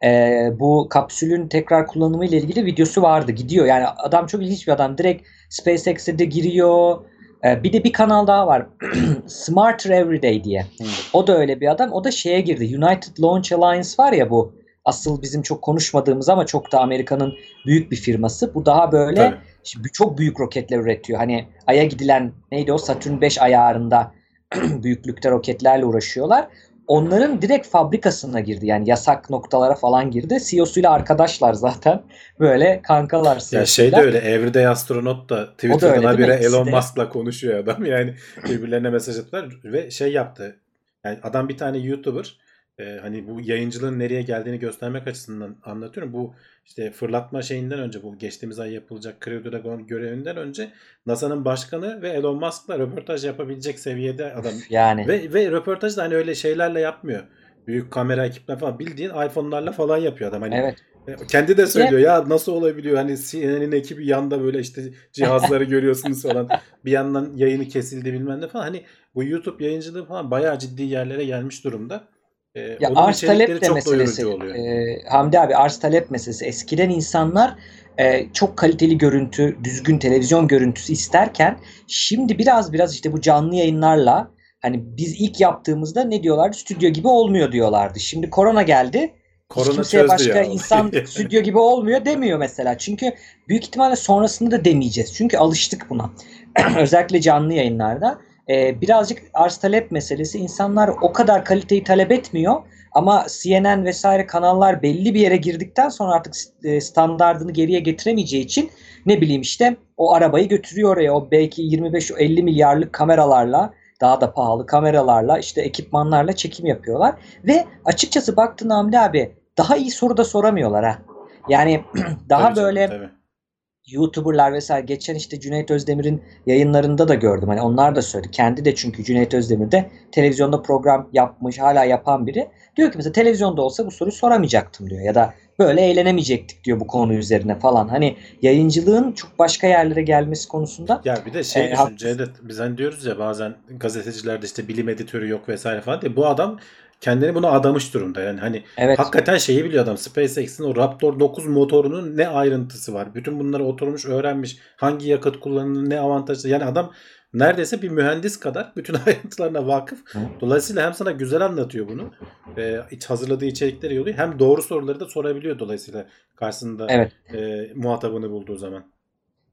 [SPEAKER 3] Ee, bu kapsülün tekrar kullanımı ile ilgili videosu vardı. Gidiyor. Yani adam çok ilginç bir adam. Direkt SpaceX'e de giriyor. Ee, bir de bir kanal daha var. Smarter Everyday diye.
[SPEAKER 2] Hmm.
[SPEAKER 3] O da öyle bir adam. O da şeye girdi. United Launch Alliance var ya bu. Asıl bizim çok konuşmadığımız ama çok da Amerika'nın büyük bir firması. Bu daha böyle
[SPEAKER 2] Tabii.
[SPEAKER 3] Şimdi çok büyük roketler üretiyor. Hani Ay'a gidilen neydi o Satürn 5 ayarında büyüklükte roketlerle uğraşıyorlar. Onların direkt fabrikasına girdi. Yani yasak noktalara falan girdi. CEO'suyla arkadaşlar zaten. Böyle kankalar
[SPEAKER 2] Ya şey de öyle Everyday Astronot da Twitter'dan
[SPEAKER 3] öyle
[SPEAKER 2] habire Elon. Musk'la konuşuyor adam. Yani birbirlerine mesaj attılar ve şey yaptı. Yani adam bir tane YouTuber e, hani bu yayıncılığın nereye geldiğini göstermek açısından anlatıyorum. Bu işte fırlatma şeyinden önce bu geçtiğimiz ay yapılacak Crew Dragon görevinden önce NASA'nın başkanı ve Elon Musk'la röportaj yapabilecek seviyede adam.
[SPEAKER 3] Yani.
[SPEAKER 2] Ve, ve röportaj da hani öyle şeylerle yapmıyor. Büyük kamera ekipler falan bildiğin iPhone'larla falan yapıyor adam. Hani
[SPEAKER 3] evet.
[SPEAKER 2] e, Kendi de söylüyor ya nasıl olabiliyor hani CNN'in ekibi yanda böyle işte cihazları görüyorsunuz falan bir yandan yayını kesildi bilmem ne falan hani bu YouTube yayıncılığı falan bayağı ciddi yerlere gelmiş durumda. Ee,
[SPEAKER 3] Ya arz talep de meselesi. Ee, Hamdi abi arz talep meselesi. Eskiden insanlar e, çok kaliteli görüntü, düzgün televizyon görüntüsü isterken şimdi biraz biraz işte bu canlı yayınlarla hani biz ilk yaptığımızda ne diyorlardı? Stüdyo gibi olmuyor diyorlardı. Şimdi korona geldi. Hiç
[SPEAKER 2] Korona
[SPEAKER 3] kimseye
[SPEAKER 2] çözdü
[SPEAKER 3] başka
[SPEAKER 2] ya.
[SPEAKER 3] insan stüdyo gibi olmuyor demiyor mesela. Çünkü büyük ihtimalle sonrasında da demeyeceğiz. Çünkü alıştık buna. Özellikle canlı yayınlarda. Ee, birazcık arz talep meselesi. İnsanlar o kadar kaliteyi talep etmiyor. Ama CNN vesaire kanallar belli bir yere girdikten sonra artık e, standardını geriye getiremeyeceği için ne bileyim işte o arabayı götürüyor oraya. O belki 25-50 milyarlık kameralarla daha da pahalı kameralarla işte ekipmanlarla çekim yapıyorlar. Ve açıkçası baktın Hamdi abi daha iyi soru da soramıyorlar ha. Yani daha
[SPEAKER 2] Tabii canım,
[SPEAKER 3] böyle
[SPEAKER 2] tabii.
[SPEAKER 3] YouTuber'lar vesaire geçen işte Cüneyt Özdemir'in yayınlarında da gördüm. Hani onlar da söyledi. Kendi de çünkü Cüneyt Özdemir de televizyonda program yapmış, hala yapan biri. Diyor ki mesela televizyonda olsa bu soruyu soramayacaktım diyor. Ya da böyle eğlenemeyecektik diyor bu konu üzerine falan. Hani yayıncılığın çok başka yerlere gelmesi konusunda.
[SPEAKER 2] Ya bir de şey
[SPEAKER 3] E,
[SPEAKER 2] düşün
[SPEAKER 3] haklısın.
[SPEAKER 2] Cevdet biz hani diyoruz ya bazen gazetecilerde işte bilim editörü yok vesaire falan diye. Bu adam kendini buna adamış durumda. Yani hani
[SPEAKER 3] Evet.
[SPEAKER 2] hakikaten şeyi biliyor adam. SpaceX'in o Raptor 9 motorunun ne ayrıntısı var. Bütün bunları oturmuş öğrenmiş. Hangi yakıt kullanılır ne avantajlı. Yani adam neredeyse bir mühendis kadar bütün ayrıntılarına vakıf.
[SPEAKER 3] Hı.
[SPEAKER 2] Dolayısıyla hem sana güzel anlatıyor bunu. E, iç hazırladığı içerikleri yolluyor. Hem doğru soruları da sorabiliyor dolayısıyla karşısında
[SPEAKER 3] Evet.
[SPEAKER 2] e, muhatabını bulduğu zaman.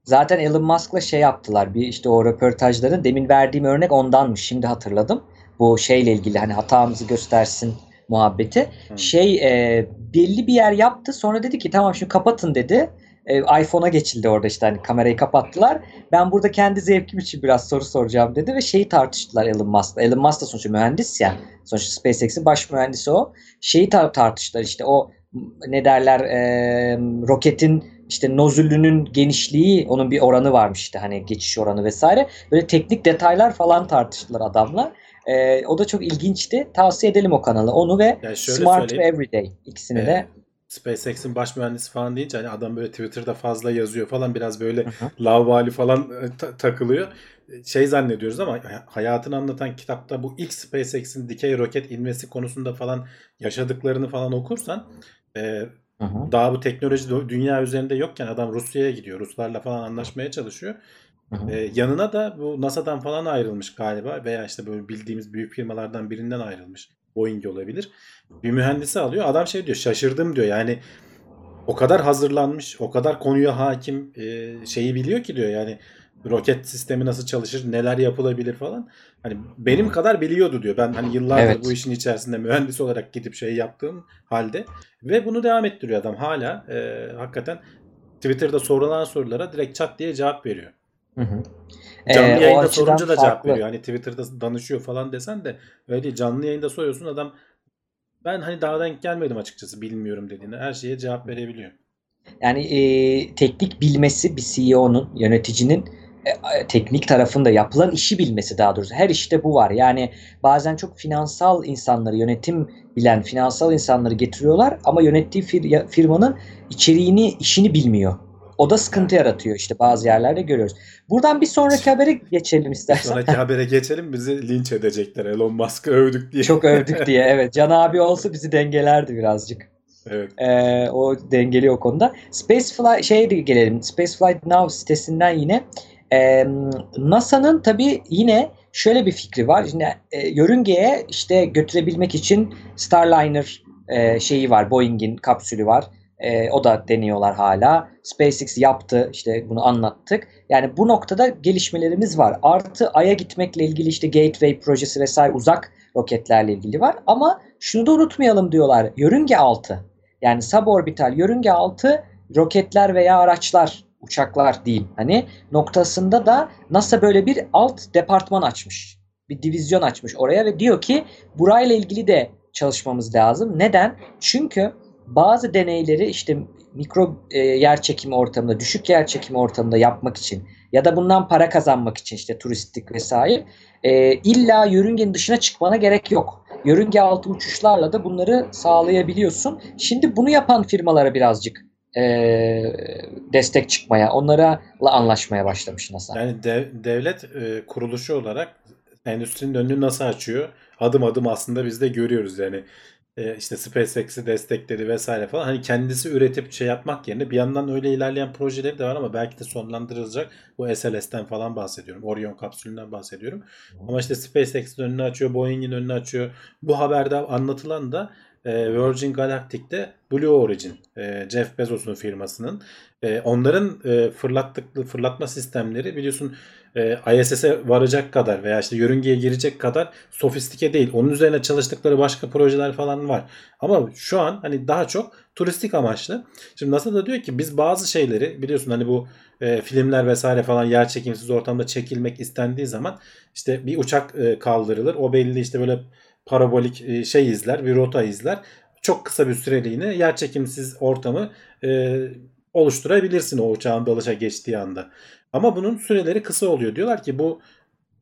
[SPEAKER 3] Zaten Elon Musk'la şey yaptılar. Bir işte o röportajların demin verdiğim örnek ondanmış. Şimdi hatırladım. Bu şeyle ilgili hani hatamızı göstersin muhabbeti.
[SPEAKER 2] Hı.
[SPEAKER 3] Şey e, belli bir yer yaptı. Sonra dedi ki tamam şimdi kapatın dedi. E, iPhone'a geçildi orada işte hani kamerayı kapattılar. Ben burada kendi zevkim için biraz soru soracağım dedi ve şeyi tartıştılar Elon Musk'la. Elon Musk da sonuçta mühendis ya. Sonuçta SpaceX'in baş mühendisi o. Şeyi tar- tartıştılar işte o ne derler e, roketin işte nozülünün genişliği onun bir oranı varmış işte hani geçiş oranı vesaire. Böyle teknik detaylar falan tartıştılar adamla. E, o da çok ilginçti. Tavsiye edelim o kanalı. Onu ve
[SPEAKER 2] Yani
[SPEAKER 3] Smart ve. Everyday ikisini
[SPEAKER 2] Ee,
[SPEAKER 3] de.
[SPEAKER 2] SpaceX'in baş mühendisi falan deyince hani adam böyle Twitter'da fazla yazıyor falan biraz böyle lavvali falan e, ta- takılıyor. Şey zannediyoruz ama hayatını anlatan kitapta bu ilk SpaceX'in dikey roket inmesi konusunda falan yaşadıklarını falan okursan e, daha bu teknoloji dü- dünya üzerinde yokken adam Rusya'ya gidiyor. Ruslarla falan anlaşmaya çalışıyor.
[SPEAKER 3] Hı hı.
[SPEAKER 2] E, yanına da bu NASA'dan falan ayrılmış galiba veya işte böyle bildiğimiz büyük firmalardan birinden ayrılmış. Boeing olabilir. Bir mühendisi alıyor. Adam şey diyor şaşırdım diyor. Yani o kadar hazırlanmış, o kadar konuya hakim e, şeyi biliyor ki diyor. Yani roket sistemi nasıl çalışır, neler yapılabilir falan. Hani benim kadar biliyordu diyor. Ben hani yıllardır
[SPEAKER 3] Evet.
[SPEAKER 2] bu işin içerisinde mühendis olarak gidip şey yaptığım halde ve bunu devam ettiriyor adam hala. E, hakikaten Twitter'da sorulan sorulara direkt çat diye cevap veriyor.
[SPEAKER 3] Hı hı.
[SPEAKER 2] Canlı
[SPEAKER 3] Ee,
[SPEAKER 2] yayında sorunca da cevap veriyor. Hani Twitter'da danışıyor falan desen de öyle değil. Canlı yayında soruyorsun adam ben hani daha denk gelmedim açıkçası bilmiyorum dediğinde her şeye cevap verebiliyor.
[SPEAKER 3] Yani e, teknik bilmesi bir CEO'nun, yöneticinin e, teknik tarafında yapılan işi bilmesi daha doğrusu. Her işte bu var. Yani bazen çok finansal insanları, yönetim bilen finansal insanları getiriyorlar ama yönettiği fir- firmanın içeriğini, işini bilmiyor. O da sıkıntı yaratıyor işte bazı yerlerde görüyoruz. Buradan bir sonraki habere geçelim istersen.
[SPEAKER 2] sonraki habere geçelim bizi linç edecekler Elon Musk'ı övdük diye.
[SPEAKER 3] Çok övdük diye. Evet. Can abi olsa bizi dengelerdi birazcık.
[SPEAKER 2] Evet.
[SPEAKER 3] Ee, o dengeli o konuda. Spaceflight şeye gelelim. Spaceflight Now sitesinden yine e, NASA'nın tabii yine şöyle bir fikri var. Şimdi e, yörüngeye işte götürebilmek için Starliner e, şeyi var. Boeing'in kapsülü var. E, o da deniyorlar hala. SpaceX yaptı. işte bunu anlattık. Yani bu noktada gelişmelerimiz var. Artı Ay'a gitmekle ilgili işte Gateway projesi vesaire uzak roketlerle ilgili var. Ama şunu da unutmayalım diyorlar. Yörünge altı. Yani suborbital yörünge altı roketler veya araçlar, uçaklar değil. Hani noktasında da NASA böyle bir alt departman açmış. Bir divizyon açmış oraya ve diyor ki burayla ilgili de çalışmamız lazım. Neden? Çünkü bazı deneyleri işte mikro e, yer çekimi ortamında, düşük yer çekimi ortamında yapmak için ya da bundan para kazanmak için işte turistik vesaire e, illa yörüngenin dışına çıkmana gerek yok. Yörünge altı uçuşlarla da bunları sağlayabiliyorsun. Şimdi bunu yapan firmalara birazcık e, destek çıkmaya, onlarla anlaşmaya başlamış NASA.
[SPEAKER 2] Yani dev- devlet e, kuruluşu olarak endüstrinin önünü nasıl açıyor? Adım adım aslında biz de görüyoruz yani. E, işte SpaceX'i destekledi vesaire falan. Hani kendisi üretip şey yapmak yerine bir yandan öyle ilerleyen projeleri de var ama belki de sonlandırılacak. Bu SLS'ten falan bahsediyorum. Orion kapsülünden bahsediyorum. Ama işte SpaceX'in önünü açıyor, Boeing'in önünü açıyor. Bu haberde anlatılan da e, Virgin Galactic'te Blue Origin, e, Jeff Bezos'un firmasının e, onların e, fırlatma sistemleri biliyorsun ISS'e varacak kadar veya işte yörüngeye girecek kadar sofistike değil. Onun üzerine çalıştıkları başka projeler falan var. Ama şu an hani daha çok turistik amaçlı. Şimdi NASA da diyor ki biz bazı şeyleri biliyorsun hani bu filmler vesaire falan yer çekimsiz ortamda çekilmek istendiği zaman işte bir uçak kaldırılır. O belli işte böyle parabolik e, şey izler, bir rota izler. Çok kısa bir süreliğine yer çekimsiz ortamı e, oluşturabilirsin o uçağın dalışa geçtiği anda. Ama bunun süreleri kısa oluyor. Diyorlar ki bu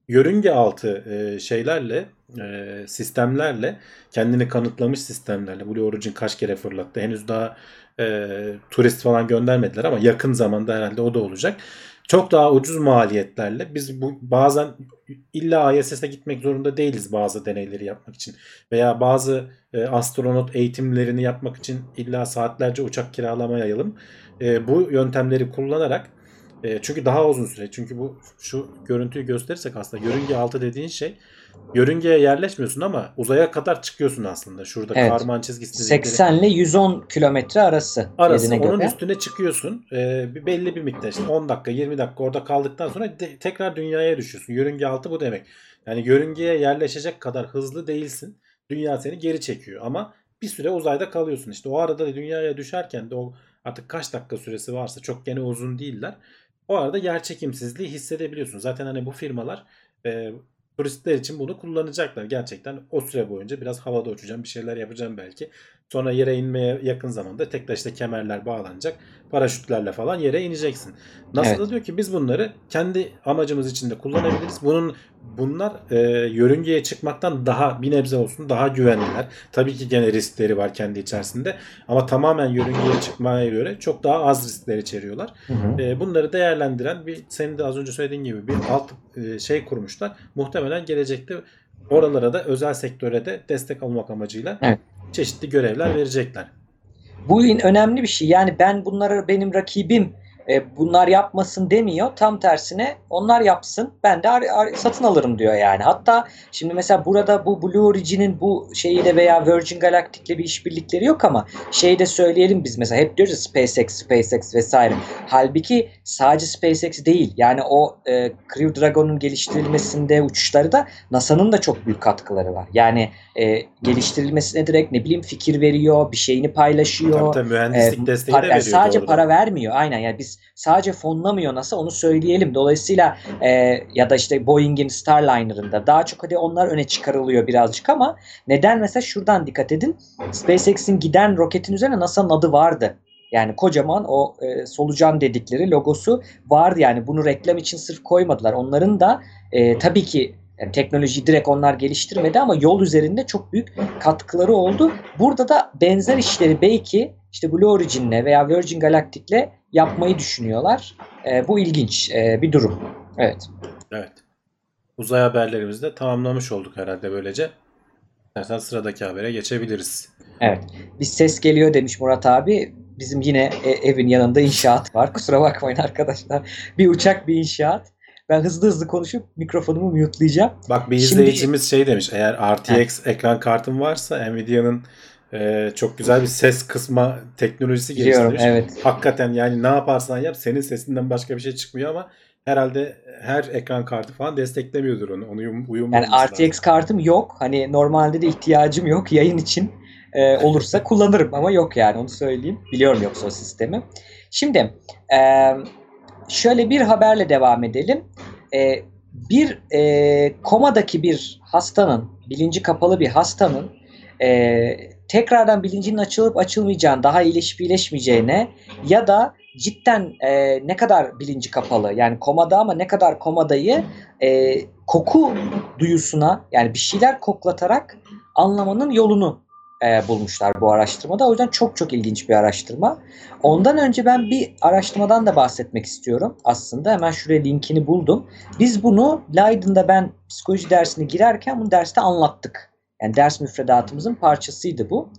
[SPEAKER 2] yörünge altı e, şeylerle e, sistemlerle kendini kanıtlamış sistemlerle Blue Origin kaç kere fırlattı. Henüz daha e, turist falan göndermediler ama yakın zamanda herhalde o da olacak. Çok daha ucuz maliyetlerle biz bu bazen illa ISS'e gitmek zorunda değiliz bazı deneyleri yapmak için veya bazı e, astronot eğitimlerini yapmak için illa saatlerce uçak kiralamaya E, bu yöntemleri kullanarak e, çünkü daha uzun süre. Çünkü bu şu görüntüyü gösterirsek aslında yörünge altı dediğin şey yörüngeye yerleşmiyorsun ama uzaya kadar çıkıyorsun aslında. Şurada
[SPEAKER 3] Evet.
[SPEAKER 2] karman çizgisi
[SPEAKER 3] 80 ile 110 kilometre arası.
[SPEAKER 2] arası onun
[SPEAKER 3] göre.
[SPEAKER 2] üstüne çıkıyorsun. Ee, bir belli bir miktar işte 10 dakika 20 dakika orada kaldıktan sonra de- tekrar dünyaya düşüyorsun. Yörünge altı bu demek. Yani yörüngeye yerleşecek kadar hızlı değilsin. Dünya seni geri çekiyor ama bir süre uzayda kalıyorsun. İşte o arada da dünyaya düşerken de o artık kaç dakika süresi varsa çok gene uzun değiller. O arada yer çekimsizliği hissedebiliyorsun. Zaten hani bu firmalar e, turistler için bunu kullanacaklar. Gerçekten o süre boyunca biraz havada uçacağım bir şeyler yapacağım belki. Sonra yere inmeye yakın zamanda tekrar işte kemerler bağlanacak. Paraşütlerle falan yere ineceksin. Nasıl
[SPEAKER 3] Evet.
[SPEAKER 2] da diyor ki biz bunları kendi amacımız için de kullanabiliriz. Bunun bunlar e, yörüngeye çıkmaktan daha bir nebze olsun daha güvenliler. Tabii ki gene riskleri var kendi içerisinde ama tamamen yörüngeye çıkmaya göre çok daha az riskler içeriyorlar.
[SPEAKER 3] Hı hı.
[SPEAKER 2] E, bunları değerlendiren bir senin de az önce söylediğin gibi bir alt e, şey kurmuşlar. Muhtemelen gelecekte oralara da özel sektöre de destek almak amacıyla
[SPEAKER 3] Evet.
[SPEAKER 2] Çeşitli görevler verecekler.
[SPEAKER 3] Bu önemli bir şey. Yani ben bunları benim rakibim e, bunlar yapmasın demiyor. Tam tersine onlar yapsın. Ben de ar- ar- satın alırım diyor yani. Hatta şimdi mesela burada bu Blue Origin'in bu şeyiyle veya Virgin Galactic'le bir işbirlikleri yok ama şeyi de söyleyelim biz mesela hep diyoruz ya SpaceX, SpaceX vesaire. Halbuki sadece SpaceX değil. Yani o e, Crew Dragon'un geliştirilmesinde uçuşları da NASA'nın da çok büyük katkıları var. Yani e, geliştirilmesine direkt ne bileyim fikir veriyor, bir şeyini paylaşıyor.
[SPEAKER 2] Tabii tabii mühendislik
[SPEAKER 3] Ee,
[SPEAKER 2] desteği
[SPEAKER 3] Para-
[SPEAKER 2] de
[SPEAKER 3] yani
[SPEAKER 2] veriyor
[SPEAKER 3] sadece
[SPEAKER 2] doğrudan.
[SPEAKER 3] para vermiyor aynen yani biz sadece fonlamıyor NASA onu söyleyelim dolayısıyla e, ya da işte Boeing'in Starliner'ında daha çok hadi onlar öne çıkarılıyor birazcık ama neden mesela şuradan dikkat edin SpaceX'in giden roketin üzerine NASA'nın adı vardı. Yani kocaman o e, solucan dedikleri logosu vardı yani bunu reklam için sırf koymadılar. Onların da e, tabii ki yani teknolojiyi direkt onlar geliştirmedi ama yol üzerinde çok büyük katkıları oldu. Burada da benzer işleri belki işte Blue Origin'le veya Virgin Galactic'le yapmayı düşünüyorlar. E, bu ilginç e, bir durum. Evet.
[SPEAKER 2] Evet. Uzay haberlerimizi de tamamlamış olduk herhalde böylece. İstersen sıradaki habere geçebiliriz.
[SPEAKER 3] Bir ses geliyor demiş Murat abi. Bizim yine e, evin yanında inşaat var. Kusura bakmayın arkadaşlar. Bir uçak bir inşaat. Ben hızlı hızlı konuşup mikrofonumu mute'layacağım.
[SPEAKER 2] Bak bir
[SPEAKER 3] Şimdi-
[SPEAKER 2] izleyicimiz şey demiş. Eğer RTX ekran kartın varsa Nvidia'nın e, çok güzel bir ses kısma teknolojisi geliştirmiş.
[SPEAKER 3] evet.
[SPEAKER 2] Hakikaten yani ne yaparsan yap senin sesinden başka bir şey çıkmıyor ama herhalde her ekran kartı falan desteklemiyordur onu. Onu uyum,
[SPEAKER 3] Yani RTX kartım yok. Hani normalde de ihtiyacım yok. Yayın için e, olursa kullanırım ama yok yani onu söyleyeyim. Biliyorum yoksa o sistemi. Şimdi e, şöyle bir haberle devam edelim. E, bir e, komadaki bir hastanın, bilinci kapalı bir hastanın e, tekrardan bilincinin açılıp açılmayacağını, daha iyileşip iyileşmeyeceğine ya da cidden e, ne kadar bilinci kapalı yani komada ama ne kadar komadayı e, koku duyusuna yani bir şeyler koklatarak anlamanın yolunu e, bulmuşlar bu araştırmada. O yüzden çok çok ilginç bir araştırma. Ondan önce ben bir araştırmadan da bahsetmek istiyorum aslında. Hemen şuraya linkini buldum. Biz bunu Leiden'da ben psikoloji dersine girerken bunu derste anlattık. Yani ders müfredatımızın parçasıydı bu.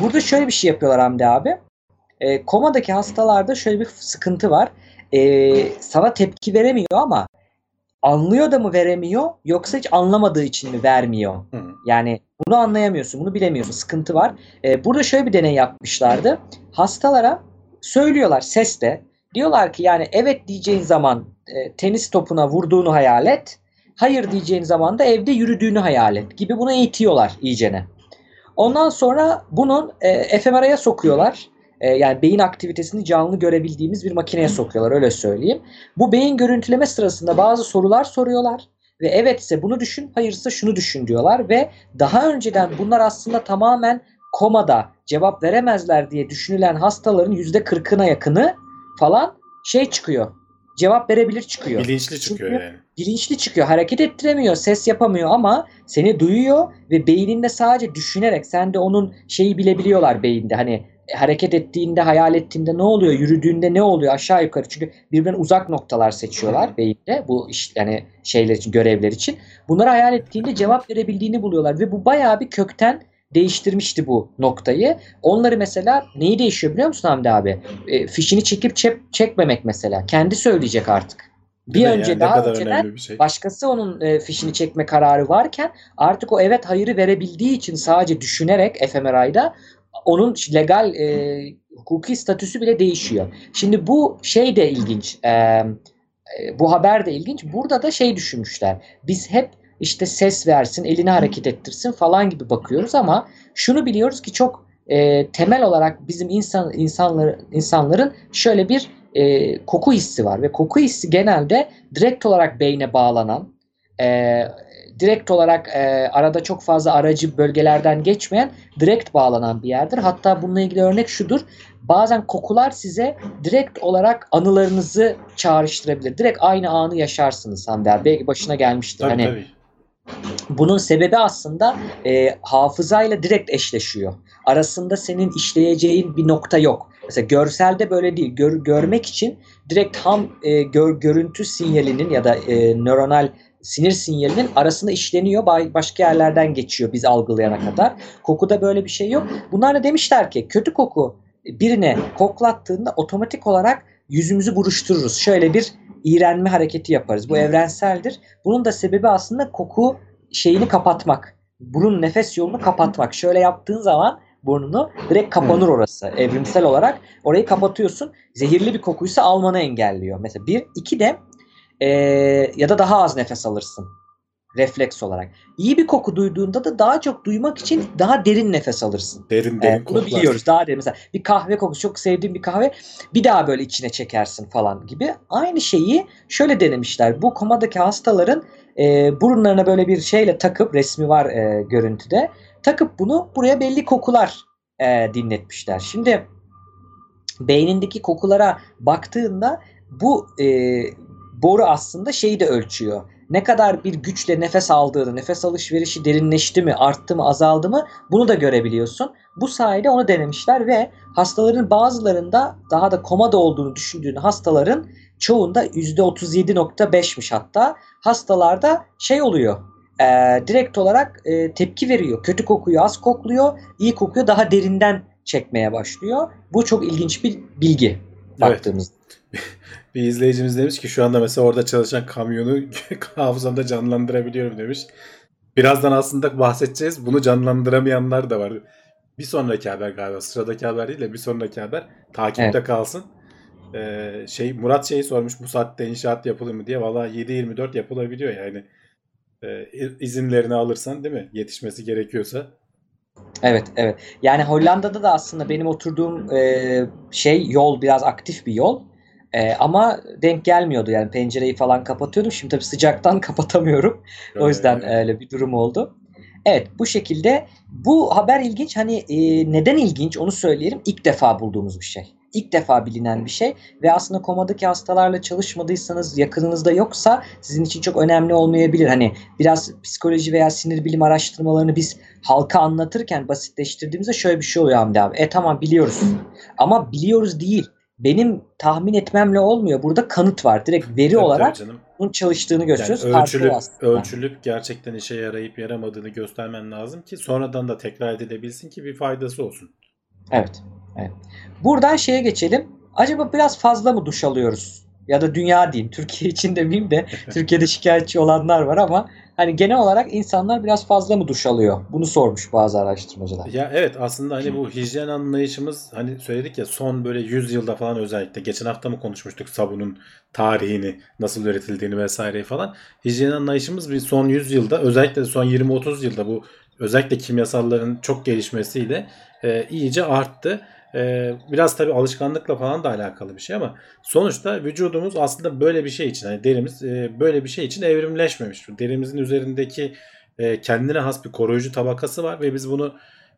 [SPEAKER 3] Burada şöyle bir şey yapıyorlar Hamdi abi. E, komadaki hastalarda şöyle bir sıkıntı var. E, sana tepki veremiyor ama anlıyor da mı veremiyor yoksa hiç anlamadığı için mi vermiyor?
[SPEAKER 2] Hı.
[SPEAKER 3] Yani bunu anlayamıyorsun, bunu bilemiyorsun. Sıkıntı var. E, burada şöyle bir deney yapmışlardı. Hastalara söylüyorlar sesle. Diyorlar ki yani evet diyeceğin zaman e, tenis topuna vurduğunu hayal et. Hayır diyeceğin zaman da evde yürüdüğünü hayal et gibi bunu eğitiyorlar iyicene. Ondan sonra bunun e, fMRI'ye sokuyorlar. E, yani beyin aktivitesini canlı görebildiğimiz bir makineye sokuyorlar öyle söyleyeyim. Bu beyin görüntüleme sırasında bazı sorular soruyorlar. Ve evetse bunu düşün, hayırsa şunu düşün diyorlar. Ve daha önceden bunlar aslında tamamen komada cevap veremezler diye düşünülen hastaların %40'ına yakını falan şey çıkıyor. Cevap verebilir çıkıyor.
[SPEAKER 2] Bilinçli çıkıyor
[SPEAKER 3] Çünkü-
[SPEAKER 2] yani.
[SPEAKER 3] bilinçli çıkıyor. Hareket ettiremiyor, ses yapamıyor ama seni duyuyor ve beyninde sadece düşünerek sen de onun şeyi bilebiliyorlar beyinde. Hani hareket ettiğinde, hayal ettiğinde ne oluyor, yürüdüğünde ne oluyor aşağı yukarı. Çünkü birbirinden uzak noktalar seçiyorlar beyinde bu iş yani şeyler için, görevler için. Bunları hayal ettiğinde cevap verebildiğini buluyorlar ve bu bayağı bir kökten değiştirmişti bu noktayı. Onları mesela neyi değişiyor biliyor musun Hamdi abi? E, fişini çekip çek, çekmemek mesela. Kendi söyleyecek artık. Bir
[SPEAKER 2] Değil
[SPEAKER 3] önce
[SPEAKER 2] Yani
[SPEAKER 3] daha önceden
[SPEAKER 2] şey.
[SPEAKER 3] başkası onun e, fişini çekme kararı varken artık o evet hayırı verebildiği için sadece düşünerek fMRI'da onun legal e, hukuki statüsü bile değişiyor. Şimdi bu şey de ilginç. E, bu haber de ilginç. Burada da şey düşünmüşler. Biz hep işte ses versin, elini hareket ettirsin falan gibi bakıyoruz ama şunu biliyoruz ki çok e, temel olarak bizim insan insanlar insanların şöyle bir e, koku hissi var ve koku hissi genelde direkt olarak beyne bağlanan, e, direkt olarak e, arada çok fazla aracı bölgelerden geçmeyen, direkt bağlanan bir yerdir. Hatta bununla ilgili örnek şudur. Bazen kokular size direkt olarak anılarınızı çağrıştırabilir. Direkt aynı anı yaşarsınız Hande. Belki başına gelmiştir.
[SPEAKER 2] Tabii
[SPEAKER 3] hani
[SPEAKER 2] tabii.
[SPEAKER 3] Bunun sebebi aslında e, hafızayla direkt eşleşiyor. Arasında senin işleyeceğin bir nokta yok. Mesela görselde böyle değil. Gör- görmek için direkt ham e, gör- görüntü sinyalinin ya da e, nöronal sinir sinyalinin arasında işleniyor. Ba- Başka yerlerden geçiyor biz algılayana kadar. Kokuda böyle bir şey yok. Bunlar da demişler ki kötü koku birine koklattığında otomatik olarak yüzümüzü buruştururuz. Şöyle bir iğrenme hareketi yaparız. Bu evrenseldir. Bunun da sebebi aslında koku şeyini kapatmak. Burun nefes yolunu kapatmak. Şöyle yaptığın zaman burnunu direkt kapanır orası. Evrimsel olarak orayı kapatıyorsun. Zehirli bir kokuysa almanı engelliyor. Mesela bir. iki de eee, ya da daha az nefes alırsın. Refleks olarak. İyi bir koku duyduğunda da daha çok duymak için daha derin nefes alırsın.
[SPEAKER 2] Derin derin
[SPEAKER 3] Evet, bunu biliyoruz. Daha derin. Mesela bir kahve kokusu çok sevdiğim bir kahve bir daha böyle içine çekersin falan gibi. Aynı şeyi şöyle denemişler. Bu komadaki hastaların e, burunlarına böyle bir şeyle takıp resmi var e, görüntüde. Takıp bunu buraya belli kokular e, dinletmişler. Şimdi beynindeki kokulara baktığında bu e, boru aslında şeyi de ölçüyor. Ne kadar bir güçle nefes aldığını, nefes alışverişi derinleşti mi, arttı mı, azaldı mı bunu da görebiliyorsun. Bu sayede onu denemişler ve hastaların bazılarında daha da komada olduğunu düşündüğün hastaların çoğunda %37.5'miş hatta. Hastalarda şey oluyor. e, direkt olarak e, tepki veriyor. Kötü kokuyu az kokluyor, iyi kokuyu daha derinden çekmeye başlıyor. Bu çok ilginç bir bilgi baktığımızda.
[SPEAKER 2] Bir izleyicimiz demiş ki şu anda mesela orada çalışan kamyonu hafızamda canlandırabiliyorum demiş. Birazdan aslında bahsedeceğiz. Bunu canlandıramayanlar da var. Bir sonraki haber galiba. Sıradaki haber değil de bir sonraki haber. Takipte kalsın. Ee, şey Murat şeyi sormuş bu saatte inşaat yapılır mı diye. Valla 7-24 yapılabiliyor yani. Ee, izinlerini alırsan değil mi? Yetişmesi gerekiyorsa.
[SPEAKER 3] Evet, evet. Yani Hollanda'da da aslında benim oturduğum e, şey yol biraz aktif bir yol. E, ama denk gelmiyordu yani pencereyi falan kapatıyordum. Şimdi tabii sıcaktan kapatamıyorum. O yüzden
[SPEAKER 2] Ee,
[SPEAKER 3] öyle bir durum oldu. Evet bu şekilde bu haber ilginç. Hani e, neden ilginç onu söyleyelim. İlk defa bulduğumuz bir şey. İlk defa bilinen bir şey ve aslında komadaki hastalarla çalışmadıysanız yakınınızda yoksa sizin için çok önemli olmayabilir. Hani biraz psikoloji veya sinir bilim araştırmalarını biz halka anlatırken basitleştirdiğimizde şöyle bir şey oluyor Hamdi abi. E tamam biliyoruz ama biliyoruz değil. Benim tahmin etmemle olmuyor. Burada kanıt var. Direkt veri
[SPEAKER 2] tabii,
[SPEAKER 3] olarak
[SPEAKER 2] tabii canım.
[SPEAKER 3] bunun çalıştığını gösteriyoruz.
[SPEAKER 2] Yani ölçülüp, ölçülüp gerçekten işe yarayıp yaramadığını göstermen lazım ki sonradan da tekrar edilebilsin ki bir faydası olsun.
[SPEAKER 3] Evet. evet. Buradan şeye geçelim. Acaba biraz fazla mı duş alıyoruz? Ya da dünya diyeyim. Türkiye için demeyeyim de Türkiye'de şikayetçi olanlar var ama hani genel olarak insanlar biraz fazla mı duş alıyor? Bunu sormuş bazı araştırmacılar.
[SPEAKER 2] Ya evet aslında hani bu hijyen anlayışımız hani söyledik ya son böyle 100 yılda falan özellikle geçen hafta mı konuşmuştuk sabunun tarihini nasıl üretildiğini vesaireyi falan. Hijyen anlayışımız bir son 100 yılda özellikle de son 20-30 yılda bu özellikle kimyasalların çok gelişmesiyle e, iyice arttı. E, biraz tabii alışkanlıkla falan da alakalı bir şey ama sonuçta vücudumuz aslında böyle bir şey için hani derimiz e, böyle bir şey için evrimleşmemiş. Derimizin üzerindeki e, kendine has bir koruyucu tabakası var ve biz bunu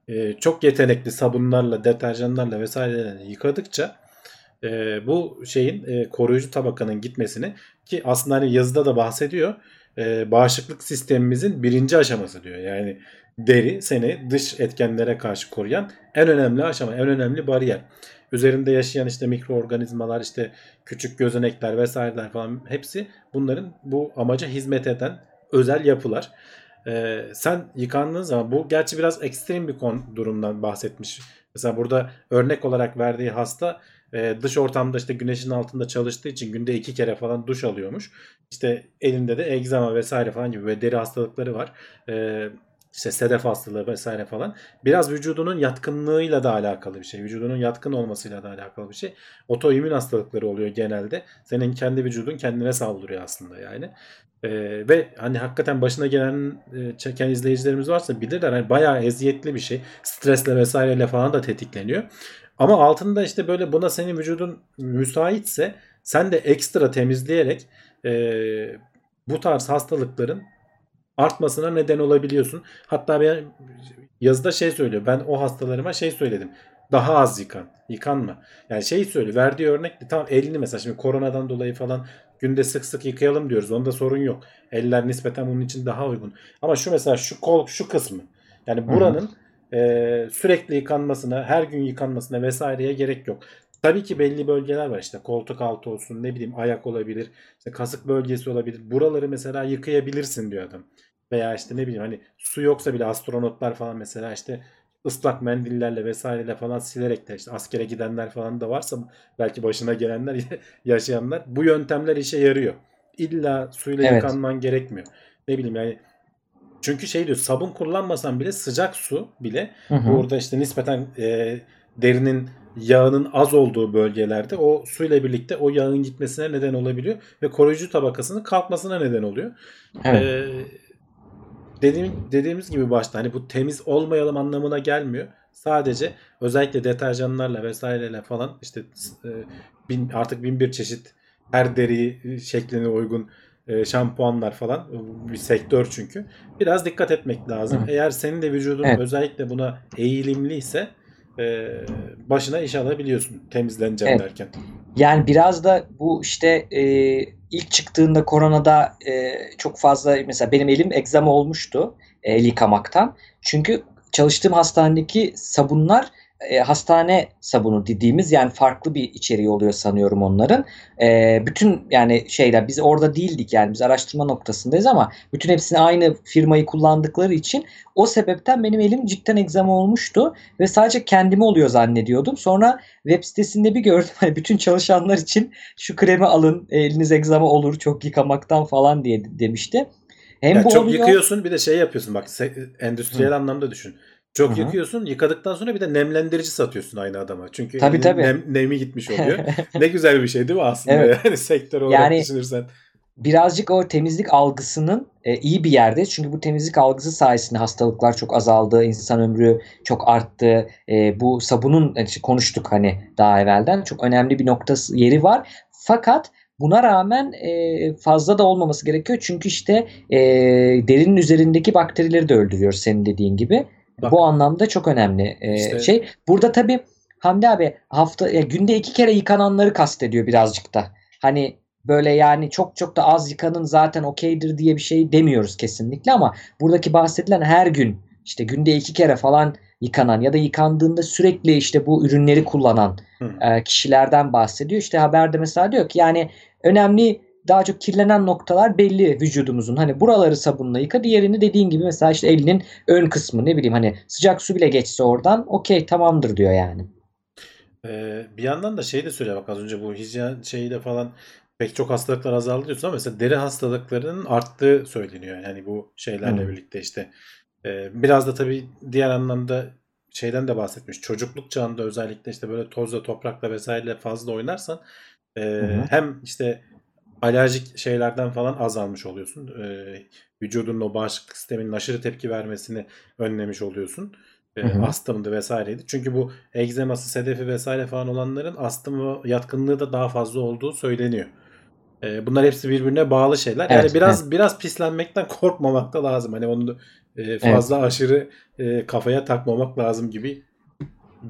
[SPEAKER 2] e, çok yetenekli sabunlarla, deterjanlarla vesairelerle yıkadıkça bu şeyin koruyucu tabakanın gitmesini ki aslında hani yazıda da bahsediyor. E, bağışıklık sistemimizin birinci aşaması diyor. Yani deri seni dış etkenlere karşı koruyan en önemli aşama, en önemli bariyer. Üzerinde yaşayan işte mikroorganizmalar, işte küçük gözenekler vesaireler falan hepsi bunların bu amaca hizmet eden özel yapılar. Ee, sen yıkandığın zaman bu gerçi biraz ekstrem bir kon durumdan bahsetmiş. Mesela burada örnek olarak verdiği hasta e, dış ortamda işte güneşin altında çalıştığı için günde iki kere falan duş alıyormuş. İşte elinde de egzama vesaire falan gibi ve deri hastalıkları var. E, işte sedef hastalığı vesaire falan. Biraz vücudunun yatkınlığıyla da alakalı bir şey. Vücudunun yatkın olmasıyla da alakalı bir şey. Otoimmün hastalıkları oluyor genelde. Senin kendi vücudun kendine saldırıyor aslında yani. Ee, ve hani hakikaten başına gelen e, çeken izleyicilerimiz varsa bilirler. Hani bayağı eziyetli bir şey. Stresle vesaireyle falan da tetikleniyor. Ama altında işte böyle buna senin vücudun müsaitse sen de ekstra temizleyerek e, bu tarz hastalıkların artmasına neden olabiliyorsun. Hatta ben yazıda şey söylüyor. Ben o hastalarıma şey söyledim. Daha az yıkan. Yıkanma. Yani şey söylüyor. Verdiği örnek de tam elini mesela şimdi koronadan dolayı falan günde sık sık yıkayalım diyoruz. Onda sorun yok. Eller nispeten bunun için daha uygun. Ama şu mesela şu kol şu kısmı. Yani buranın e, sürekli yıkanmasına, her gün yıkanmasına vesaireye gerek yok. Tabii ki belli bölgeler var işte koltuk altı olsun ne bileyim ayak olabilir işte kasık bölgesi olabilir. Buraları mesela yıkayabilirsin diyor adam. Veya işte ne bileyim hani su yoksa bile astronotlar falan mesela işte ıslak mendillerle vesaireyle falan silerek de işte askere gidenler falan da varsa belki başına gelenler yaşayanlar bu yöntemler işe yarıyor. İlla suyla evet. yıkanman gerekmiyor. Ne bileyim yani çünkü şey diyor sabun kullanmasan bile sıcak su bile hı hı. burada işte nispeten e, derinin yağının az olduğu bölgelerde o suyla birlikte o yağın gitmesine neden olabiliyor ve koruyucu tabakasının kalkmasına neden oluyor. Evet. Ee, dediğim, dediğimiz gibi başta hani bu temiz olmayalım anlamına gelmiyor. Sadece özellikle deterjanlarla vesaireyle falan işte e, bin, artık bin bir çeşit her deri şekline uygun e, şampuanlar falan bir sektör çünkü. Biraz dikkat etmek lazım. Hı. Eğer senin de vücudun evet. özellikle buna eğilimliyse e, başına iş alabiliyorsun temizleneceğim evet. derken.
[SPEAKER 3] Yani biraz da bu işte e, ilk çıktığında koronada e, çok fazla mesela benim elim egzama olmuştu el yıkamaktan. Çünkü çalıştığım hastanedeki sabunlar e, hastane sabunu dediğimiz yani farklı bir içeriği oluyor sanıyorum onların. E, bütün yani şeyler biz orada değildik yani biz araştırma noktasındayız ama bütün hepsini aynı firmayı kullandıkları için o sebepten benim elim cidden egzama olmuştu ve sadece kendime oluyor zannediyordum. Sonra web sitesinde bir gördüm hani bütün çalışanlar için şu kremi alın eliniz egzama olur çok yıkamaktan falan diye demişti.
[SPEAKER 2] Hem yani bu çok oluyor, yıkıyorsun bir de şey yapıyorsun bak endüstriyel Hı. anlamda düşün. Çok Hı-hı. yıkıyorsun. Yıkadıktan sonra bir de nemlendirici satıyorsun aynı adama. Çünkü tabii, tabii. Nem, nemi gitmiş oluyor. ne güzel bir şey değil mi aslında? Evet. Yani sektör olarak yani, düşünürsen.
[SPEAKER 3] Birazcık o temizlik algısının e, iyi bir yerde. Çünkü bu temizlik algısı sayesinde hastalıklar çok azaldı. insan ömrü çok arttı. E, bu sabunun yani konuştuk hani daha evvelden. Çok önemli bir noktası yeri var. Fakat Buna rağmen e, fazla da olmaması gerekiyor. Çünkü işte e, derinin üzerindeki bakterileri de öldürüyor senin dediğin gibi. Bak. Bu anlamda çok önemli e, işte. şey. Burada tabii Hamdi abi hafta ya günde iki kere yıkananları kastediyor birazcık da. Hani böyle yani çok çok da az yıkanın zaten okeydir diye bir şey demiyoruz kesinlikle ama buradaki bahsedilen her gün işte günde iki kere falan yıkanan ya da yıkandığında sürekli işte bu ürünleri kullanan e, kişilerden bahsediyor. İşte haberde mesela diyor ki yani önemli daha çok kirlenen noktalar belli vücudumuzun. Hani buraları sabunla yıka. Diğerini dediğin gibi mesela işte elinin ön kısmı ne bileyim hani sıcak su bile geçse oradan okey tamamdır diyor yani.
[SPEAKER 2] Ee, bir yandan da şey de söyle bak az önce bu hijyen şeyiyle falan pek çok hastalıklar azaldı diyorsun ama mesela deri hastalıklarının arttığı söyleniyor. Yani bu şeylerle hmm. birlikte işte. Ee, biraz da tabii diğer anlamda şeyden de bahsetmiş. Çocukluk çağında özellikle işte böyle tozla, toprakla vesaire fazla oynarsan e, hem işte alerjik şeylerden falan azalmış oluyorsun. E, vücudunun o bağışıklık sisteminin aşırı tepki vermesini önlemiş oluyorsun. E, astımdı vesaireydi. Çünkü bu egzeması, sedefi vesaire falan olanların astım yatkınlığı da daha fazla olduğu söyleniyor. E, bunlar hepsi birbirine bağlı şeyler. Evet, yani biraz evet. biraz pislenmekten korkmamak da lazım. Hani onu e, fazla evet. aşırı e, kafaya takmamak lazım gibi.